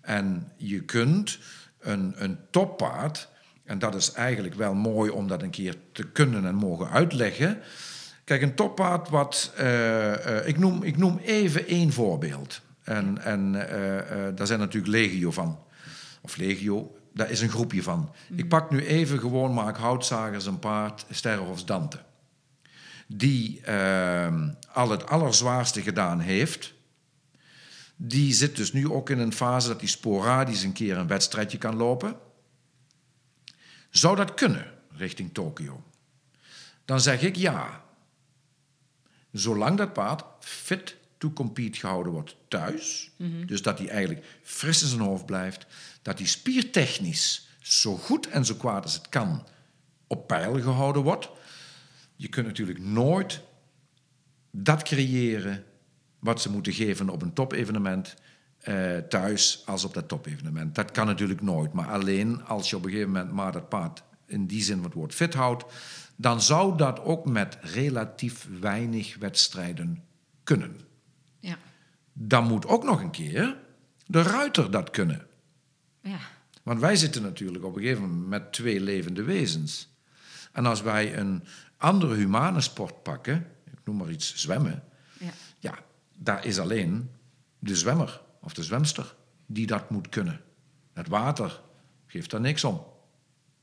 En je kunt een, een toppaard, en dat is eigenlijk wel mooi om dat een keer te kunnen en mogen uitleggen. Kijk, een toppaard wat. eh, eh, ik, noem, ik noem even één voorbeeld. En, en eh, daar zijn natuurlijk legio van. Of legio, daar is een groepje van. Ik pak nu even gewoon Mark Houtzagers een paard, Sterrenhofs Dante. Die eh, al het allerzwaarste gedaan heeft. Die zit dus nu ook in een fase dat hij sporadisch een keer een wedstrijdje kan lopen. Zou dat kunnen richting Tokio? Dan zeg ik ja. Zolang dat paard fit to compete gehouden wordt thuis, dus dat hij eigenlijk fris in zijn hoofd blijft, dat hij spiertechnisch zo goed en zo kwaad als het kan op peil gehouden wordt. Je kunt natuurlijk nooit dat creëren wat ze moeten geven op een topevenement eh, thuis als op dat topevenement. Dat kan natuurlijk nooit. Maar alleen als je op een gegeven moment maar dat paard in die zin wat woord fit houdt, dan zou dat ook met relatief weinig wedstrijden kunnen. Ja. Dan moet ook nog een keer de ruiter dat kunnen. Ja. Want wij zitten natuurlijk op een gegeven moment met twee levende wezens. En als wij een andere humane sport pakken, ik noem maar iets zwemmen, Ja. ja, daar is alleen de zwemmer of de zwemster die dat moet kunnen. Het water geeft daar niks om.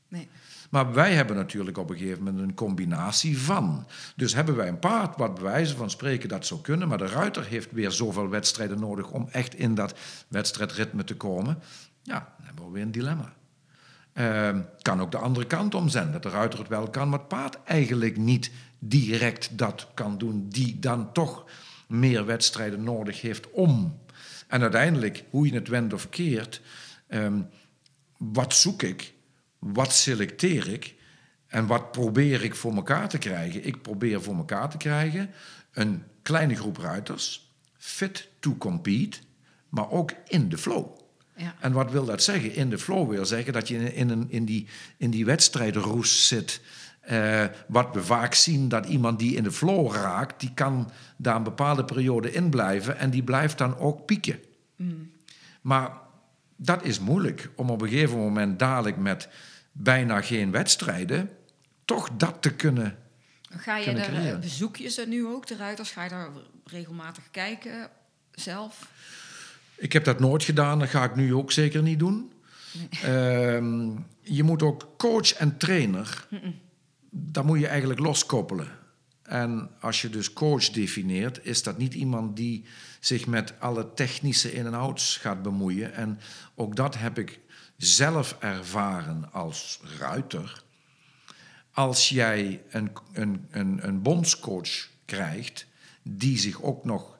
Nee. Maar wij hebben natuurlijk op een gegeven moment een combinatie van. Dus hebben wij een paard wat bij van spreken dat zou kunnen, maar de ruiter heeft weer zoveel wedstrijden nodig om echt in dat wedstrijdritme te komen. Ja, dan hebben we weer een dilemma. Ehm, kan ook de andere kant om zijn, dat de ruiter het wel kan, maar het paard eigenlijk niet direct dat kan doen, die dan toch meer wedstrijden nodig heeft om. En uiteindelijk, hoe je het wendt of keert, ehm, wat zoek ik, wat selecteer ik en wat probeer ik voor elkaar te krijgen? Ik probeer voor elkaar te krijgen een kleine groep ruiters, fit to compete, maar ook in de flow. Ja. En wat wil dat zeggen? In de flow wil zeggen dat je in, in, een, in, die, in die wedstrijdroes zit. Eh, wat we vaak zien, dat iemand die in de flow raakt, die kan daar een bepaalde periode in blijven en die blijft dan ook pieken. Maar dat is moeilijk om op een gegeven moment dadelijk met bijna geen wedstrijden toch dat te kunnen. Ga je kunnen creëren. eh, bezoek je ze nu ook, de ruiters? Ga je daar regelmatig kijken zelf? Ik heb dat nooit gedaan, dat ga ik nu ook zeker niet doen. Ehm, je moet ook coach en trainer, dat moet je eigenlijk loskoppelen. En als je dus coach defineert, is dat niet iemand die zich met alle technische in- en outs gaat bemoeien. En ook dat heb ik zelf ervaren als ruiter. Als jij een, een, een, een bondscoach krijgt die zich ook nog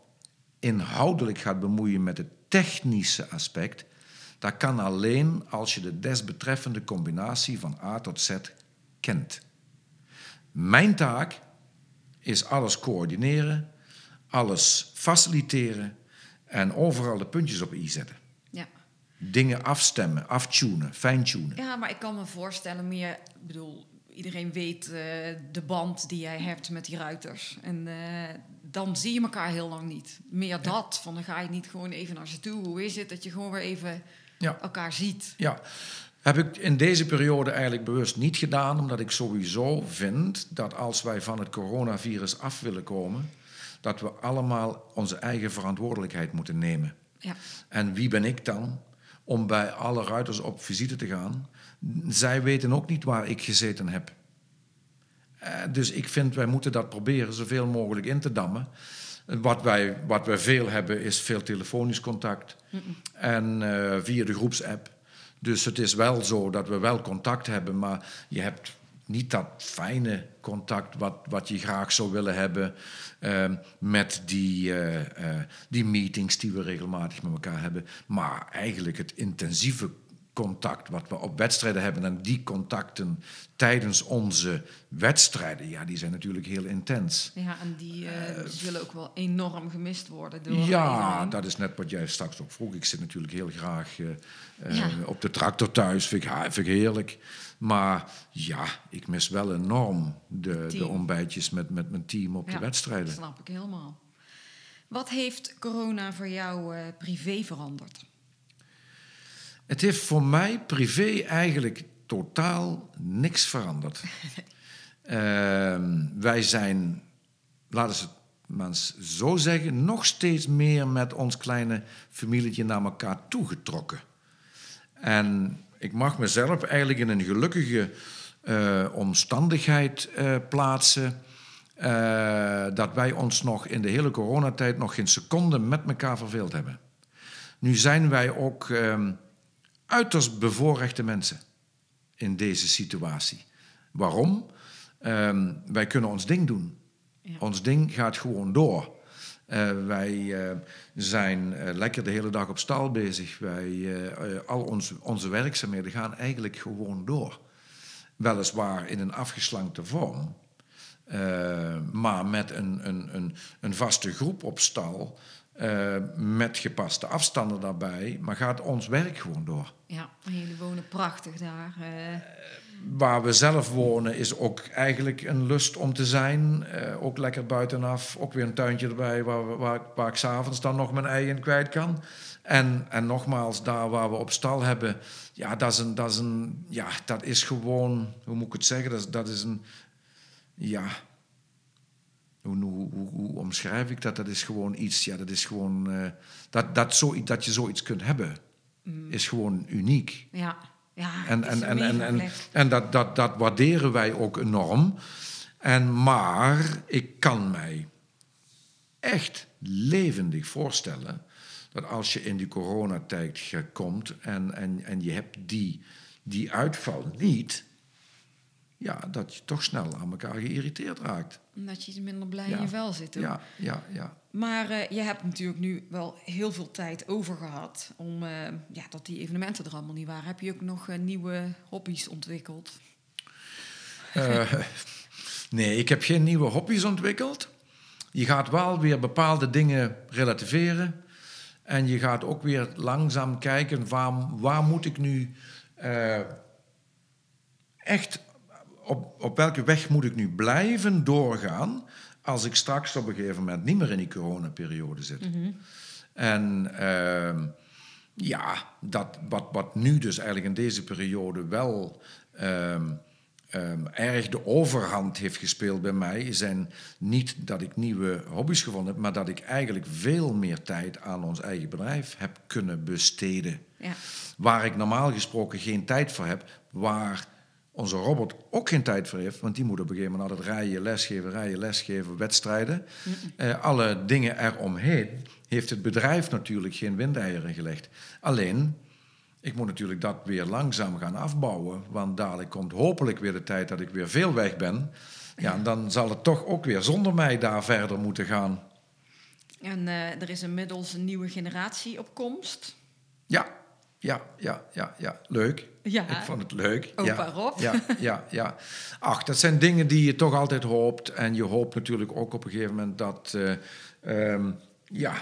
inhoudelijk gaat bemoeien met het technische aspect, dat kan alleen als je de desbetreffende combinatie van A tot Z kent. Mijn taak is alles coördineren, alles faciliteren en overal de puntjes op i zetten. Dingen afstemmen, aftunen, fine-tunen. ja, maar ik kan me voorstellen meer... Ik bedoel, iedereen weet eh, de band die jij hebt met die ruiters. En eh, dan zie je elkaar heel lang niet. Meer dat, van dan ga je niet gewoon even naar ze toe. Hoe is het dat je gewoon weer even Ja. elkaar ziet? Ja, heb ik in deze periode eigenlijk bewust niet gedaan, omdat ik sowieso vind dat als wij van het coronavirus af willen komen, dat we allemaal onze eigen verantwoordelijkheid moeten nemen. Ja. En wie ben ik dan om bij alle ruiters op visite te gaan? Zij weten ook niet waar ik gezeten heb. Eh, dus ik vind, wij moeten dat proberen zoveel mogelijk in te dammen. Wat wij, wat wij veel hebben, is veel telefonisch contact. En eh, via de groepsapp. Dus het is wel zo dat we wel contact hebben, maar je hebt niet dat fijne contact wat, wat je graag zou willen hebben ehm, met die, eh, eh, die meetings die we regelmatig met elkaar hebben. Maar eigenlijk het intensieve contact wat we op wedstrijden hebben. En die contacten tijdens onze wedstrijden, ja, die zijn natuurlijk heel intens. Ja, en die eh, zullen ook wel enorm gemist worden door Ja, iedereen. dat is net wat jij straks ook vroeg. Ik zit natuurlijk heel graag Ja. op de tractor thuis. Vind ik, vind ik heerlijk. Maar ja, ik mis wel enorm de, de ontbijtjes met, met mijn team op Ja, de wedstrijden. Dat snap ik helemaal. Wat heeft corona voor jou eh, privé veranderd? Het heeft voor mij privé eigenlijk totaal niks veranderd. Ehm, wij zijn, laten we het maar eens zo zeggen, nog steeds meer met ons kleine familietje naar elkaar toegetrokken. En ik mag mezelf eigenlijk in een gelukkige eh, omstandigheid eh, plaatsen. eh, dat wij ons nog in de hele coronatijd nog geen seconde met elkaar verveeld hebben. Nu zijn wij ook ehm, uiterst bevoorrechte mensen in deze situatie. Waarom? Ehm, wij kunnen ons ding doen. Ja. Ons ding gaat gewoon door. Eh, wij eh, zijn eh, lekker de hele dag op stal bezig. Wij, al onze, onze werkzaamheden gaan eigenlijk gewoon door. Weliswaar in een afgeslankte vorm. maar met een, een, een, een vaste groep op stal. met gepaste afstanden daarbij. Maar gaat ons werk gewoon door. Ja, jullie wonen prachtig daar. eh. Waar we zelf wonen is ook eigenlijk een lust om te zijn. Eh, ook lekker buitenaf. Ook weer een tuintje erbij waar, we- waar, waar ik s'avonds dan nog mijn ei in kwijt kan. En, en nogmaals, daar waar we op stal hebben... Ja, dat is, een, dat is, een, ja, dat is gewoon... Hoe moet ik het zeggen? Dat is, dat is een... Ja... Hoe, hoe, hoe, hoe omschrijf ik dat? Dat is gewoon iets... Ja, dat is gewoon... eh, dat, dat, zoiets, dat je zoiets kunt hebben, is gewoon uniek. ja, ja En, en, en, en, en, en dat, dat, dat waarderen wij ook enorm. En, maar ik kan mij echt levendig voorstellen dat als je in die coronatijd komt en, en, en je hebt die, die uitval niet, ja, dat je toch snel aan elkaar geïrriteerd raakt. Omdat je iets minder blij Ja. in je vel zit. hoor. Ja, ja, ja. Maar eh, je hebt natuurlijk nu wel heel veel tijd over gehad. Om, eh, ja, dat die evenementen er allemaal niet waren. Heb je ook nog eh, nieuwe hobby's ontwikkeld? Nee, ik heb geen nieuwe hobby's ontwikkeld. Je gaat wel weer bepaalde dingen relativeren. En je gaat ook weer langzaam kijken waar, waar moet ik nu echt op, op welke weg moet ik nu blijven doorgaan als ik straks op een gegeven moment niet meer in die coronaperiode zit. En ehm, ja, dat, wat, wat nu dus eigenlijk in deze periode wel ehm, ehm, erg de overhand heeft gespeeld bij mij, zijn niet dat ik nieuwe hobby's gevonden heb, maar dat ik eigenlijk veel meer tijd aan ons eigen bedrijf heb kunnen besteden. Ja. Waar ik normaal gesproken geen tijd voor heb, waar onze robot ook geen tijd voor heeft, want die moet op een gegeven moment altijd rijden, lesgeven, rijden, lesgeven, wedstrijden. Eh, alle dingen eromheen heeft het bedrijf natuurlijk geen windeieren gelegd. Alleen, ik moet natuurlijk dat weer langzaam gaan afbouwen, want dadelijk komt hopelijk weer de tijd dat ik weer veel weg ben. Ja, en dan zal het toch ook weer zonder mij daar verder moeten gaan. En eh, er is inmiddels een nieuwe generatie op komst. Ja, ja, ja, ja, ja. Leuk. Ja. Ik vond het leuk. Opa ja, Rob. Ja, ja, ja. Ach, dat zijn dingen die je toch altijd hoopt. En je hoopt natuurlijk ook op een gegeven moment dat... eh, ehm, ja,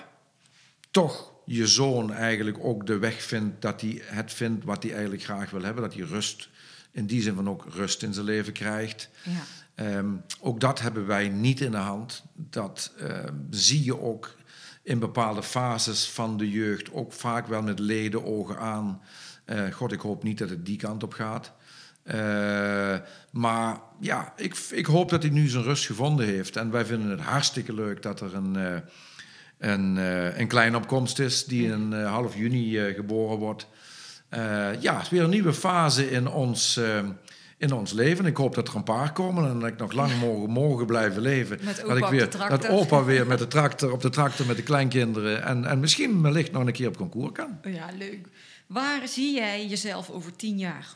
toch je zoon eigenlijk ook de weg vindt... dat hij het vindt wat hij eigenlijk graag wil hebben. Dat hij rust, in die zin van ook rust in zijn leven krijgt. Ja. Ehm, ook dat hebben wij niet in de hand. Dat ehm, zie je ook in bepaalde fases van de jeugd, ook vaak wel met ledenogen aan. Eh, God, ik hoop niet dat het die kant op gaat. Eh, maar ja, ik, ik hoop dat hij nu zijn rust gevonden heeft. En wij vinden het hartstikke leuk dat er een, eh, een, een kleine opkomst is die in half juni geboren wordt. Ja, het is weer een nieuwe fase in ons, in ons leven. Ik hoop dat er een paar komen en dat ik nog lang mogen, mogen blijven leven. Met dat opa ik op weer. Dat opa weer met de tractor, op de tractor met de kleinkinderen. En, en misschien wellicht nog een keer op concours kan. Ja, leuk. Waar zie jij jezelf over tien jaar?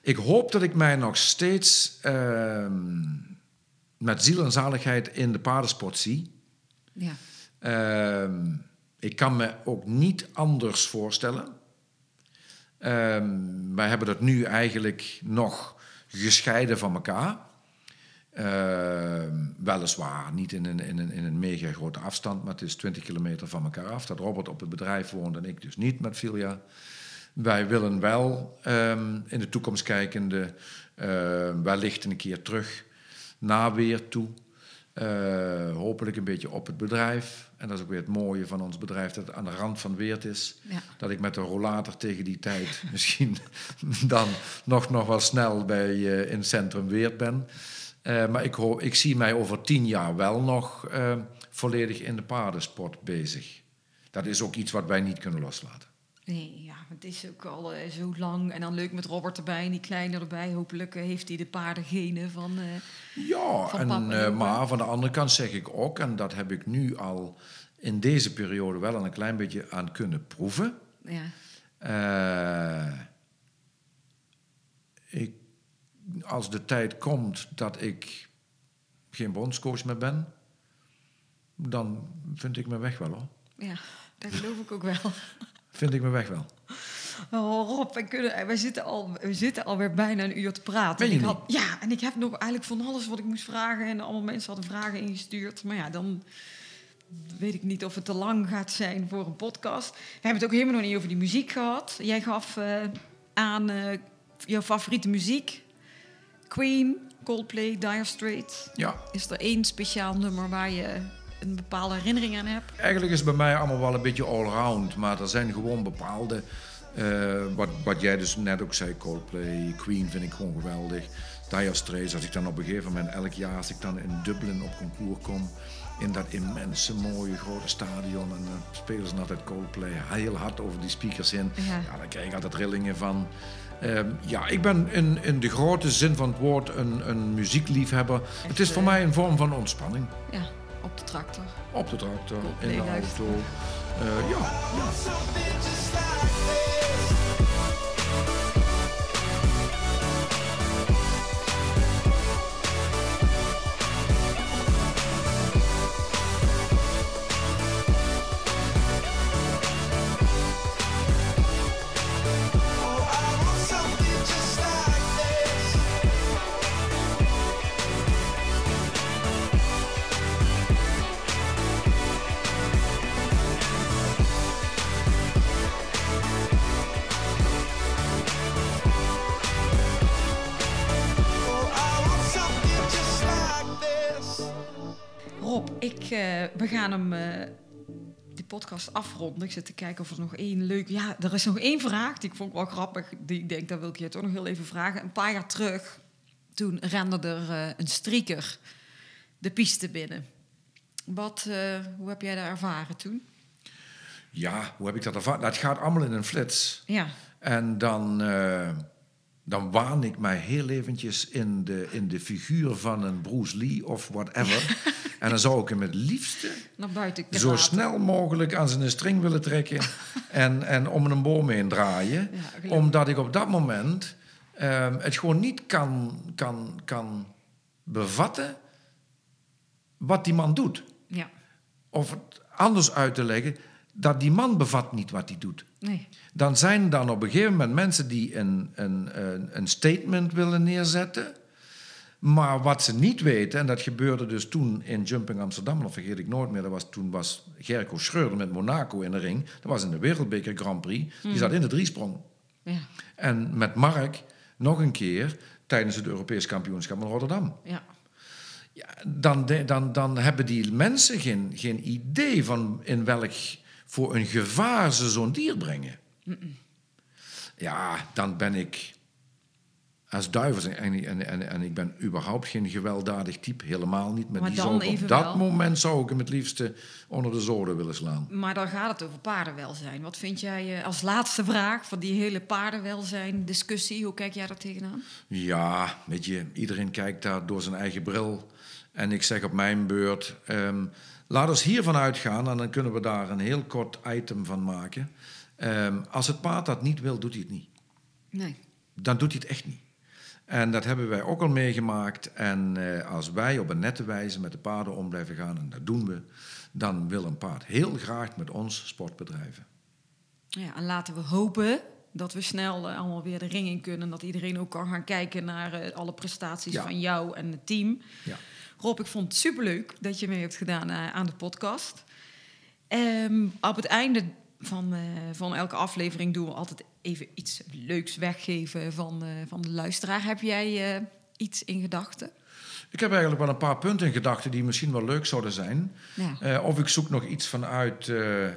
Ik hoop dat ik mij nog steeds ehm, met ziel en zaligheid in de paardensport zie. Ja. Ehm, ik kan me ook niet anders voorstellen. Ehm, wij hebben dat nu eigenlijk nog gescheiden van elkaar. Ehm, weliswaar niet in een, in, een, in een mega grote afstand, maar het is 20 kilometer van elkaar af. Dat Robert op het bedrijf woont en ik dus niet met Filia. Wij willen wel ehm, in de toekomst kijkende ehm, wellicht een keer terug naar weer toe. Hopelijk een beetje op het bedrijf. En dat is ook weer het mooie van ons bedrijf, dat het aan de rand van Weert is. Ja. Dat ik met een rollator tegen die tijd misschien dan nog, nog wel snel bij, eh, in het centrum Weert ben. Eh, maar ik, ik zie mij over tien jaar wel nog eh, volledig in de paardensport bezig. Dat is ook iets wat wij niet kunnen loslaten. Nee, ja, het is ook al eh, zo lang. En dan leuk met Robert erbij en die kleine erbij. Hopelijk heeft hij de paardengenen van... Ja, Van en, maar van de andere kant zeg ik ook, en dat heb ik nu al in deze periode wel een klein beetje aan kunnen proeven. ja. Ik, als de tijd komt dat ik geen bondscoach meer ben, dan vind ik mijn weg wel hoor. ja, dat geloof ik ook wel. Vind ik mijn weg wel. Oh, Rob, wij, kunnen, wij, zitten al, we zitten alweer bijna een uur te praten. En ik had, ja, en ik heb nog eigenlijk van alles wat ik moest vragen. En allemaal mensen hadden vragen ingestuurd. Maar ja, dan weet ik niet of het te lang gaat zijn voor een podcast. We hebben het ook helemaal nog niet over die muziek gehad. Jij gaf eh, aan eh, jouw favoriete muziek. Queen, Coldplay, Dire Straits. Ja, Is er één speciaal nummer waar je een bepaalde herinnering aan hebt? eigenlijk is het bij mij allemaal wel een beetje allround, maar er zijn gewoon bepaalde, eh, wat, wat jij dus net ook zei, Coldplay, Queen vind ik gewoon geweldig. Dire Straits, als ik dan op een gegeven moment elk jaar, als ik dan in Dublin op concours kom, in dat immense mooie grote stadion en dan spelen ze altijd Coldplay heel hard over die speakers in. Ja. Ja, daar krijg ik altijd rillingen van. Ehm, ja, ik ben in, in de grote zin van het woord een, een muziekliefhebber. het is voor eh, mij een vorm van ontspanning. Ja, op de tractor. Op de tractor, in de auto. Eh, ja, ja. We gaan hem, eh die podcast afronden. Ik zit te kijken of er nog één leuk... Ja, er is nog één vraag die ik vond wel grappig. Die ik denk, dat wil ik je toch nog heel even vragen. Een paar jaar terug, toen rende er eh, een strieker de piste binnen. Wat, eh, hoe heb jij dat ervaren toen? ja, hoe heb ik dat ervaren? Dat gaat allemaal in een flits. Ja, En dan, eh, dan waan ik mij heel eventjes in de, in de figuur van een Bruce Lee of whatever. en dan zou ik hem het liefste zo snel mogelijk aan zijn string willen trekken en, en om een boom heen draaien. Ja, omdat ik op dat moment ehm, het gewoon niet kan, kan, kan bevatten wat die man doet. Ja, Of het anders uit te leggen, dat die man bevat niet wat hij doet. Nee. Dan zijn dan op een gegeven moment mensen die een, een, een, statement willen neerzetten. Maar wat ze niet weten, en dat gebeurde dus toen in Jumping Amsterdam, dat vergeet ik nooit meer. Dat was, toen was Gerco Schreuder met Monaco in de ring. Dat was in de Wereldbeker Grand Prix. Die zat in de driesprong. Ja, En met Mark nog een keer tijdens het Europees kampioenschap in Rotterdam. ja. Ja, dan, de- dan, dan hebben die mensen geen, geen idee van in welk voor een gevaar ze zo'n dier brengen. Ja, dan ben ik als duivel. En, en, en, en ik ben überhaupt geen gewelddadig type, helemaal niet. Maar, Maar die dan zou op dat moment zou ik hem het liefste onder de zoden willen slaan. Maar dan gaat het over paardenwelzijn. Wat vind jij eh, als laatste vraag van die hele paardenwelzijn discussie? Hoe kijk jij daar tegenaan? Ja, weet je, iedereen kijkt daar door zijn eigen bril. En ik zeg op mijn beurt, ehm, laat ons hiervan uitgaan en dan kunnen we daar een heel kort item van maken. Ehm, als het paard dat niet wil, doet hij het niet. Nee. Dan doet hij het echt niet. En dat hebben wij ook al meegemaakt. En eh, als wij op een nette wijze met de paarden om blijven gaan, en dat doen we, dan wil een paard heel graag met ons sport bedrijven. Ja, en laten we hopen dat we snel eh, allemaal weer de ring in kunnen. Dat iedereen ook kan gaan kijken naar eh, alle prestaties Ja. van jou en het team. Ja. Rob, ik vond het superleuk dat je mee hebt gedaan eh, aan de podcast. Ehm, op het einde van, eh, van elke aflevering doen we altijd even iets leuks weggeven van, eh, van de luisteraar. Heb jij iets in gedachten? Ik heb eigenlijk wel een paar punten in gedachten die misschien wel leuk zouden zijn. Ja. Of ik zoek nog iets vanuit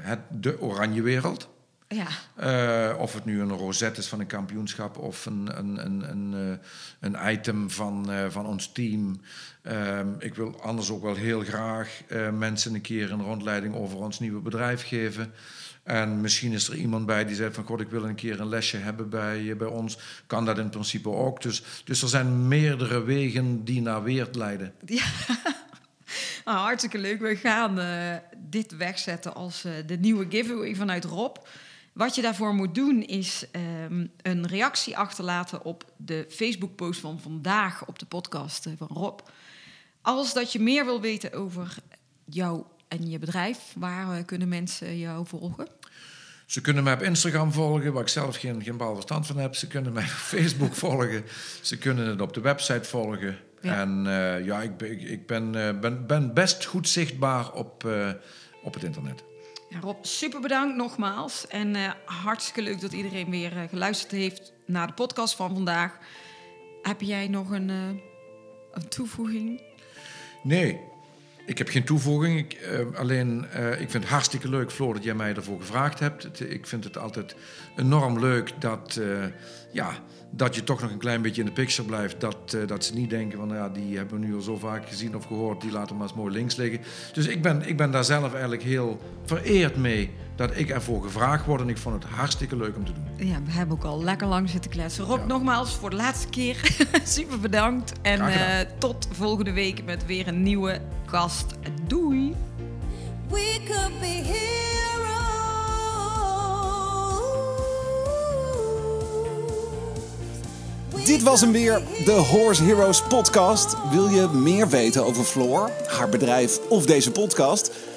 het, de oranje wereld. Ja, Eh, of het nu een rosette is van een kampioenschap of een, een, een, een, eh, een item van, eh, van ons team. Ehm, ik wil anders ook wel heel graag mensen een keer een rondleiding over ons nieuwe bedrijf geven. En misschien is er iemand bij die zegt van... God, ik wil een keer een lesje hebben bij, bij ons. Kan dat in principe ook. Dus, dus er zijn meerdere wegen die naar Weert leiden. Nou, hartstikke leuk. We gaan dit wegzetten als de nieuwe giveaway vanuit Rob. Wat je daarvoor moet doen is ehm, een reactie achterlaten op de Facebook-post van vandaag op de podcast eh, van Rob. Als dat je meer wil weten over jou en je bedrijf, waar eh, kunnen mensen jou volgen? Ze kunnen mij op Instagram volgen, waar ik zelf geen, geen bal verstand van heb. Ze kunnen mij op Facebook volgen. Ze kunnen het op de website volgen. Ja. En eh, ja, ik, ben- ik, ik ben, ben, ben best goed zichtbaar op, op het internet. Rob, super bedankt nogmaals. En eh, hartstikke leuk dat iedereen weer eh, geluisterd heeft naar de podcast van vandaag. Heb jij nog een, eh, een toevoeging? Nee, ik heb geen toevoeging. Ik, eh, alleen, eh, ik vind het hartstikke leuk, Floor, dat jij mij ervoor gevraagd hebt. Ik vind het altijd enorm leuk dat, eh, ja, dat je toch nog een klein beetje in de picture blijft. Dat, dat ze niet denken van, ja, die hebben we nu al zo vaak gezien of gehoord. Die laten we maar eens mooi links liggen. Dus ik ben, ik ben daar zelf eigenlijk heel vereerd mee dat ik ervoor gevraagd word. En ik vond het hartstikke leuk om te doen. Ja, we hebben ook al lekker lang zitten kletsen. Rob, Ja. nogmaals voor de laatste keer. super bedankt. En eh, tot volgende week met weer een nieuwe gast. Doei! We could be heroes. Dit was hem weer, de Horse Heroes podcast. Wil je meer weten over Floor, haar bedrijf of deze podcast?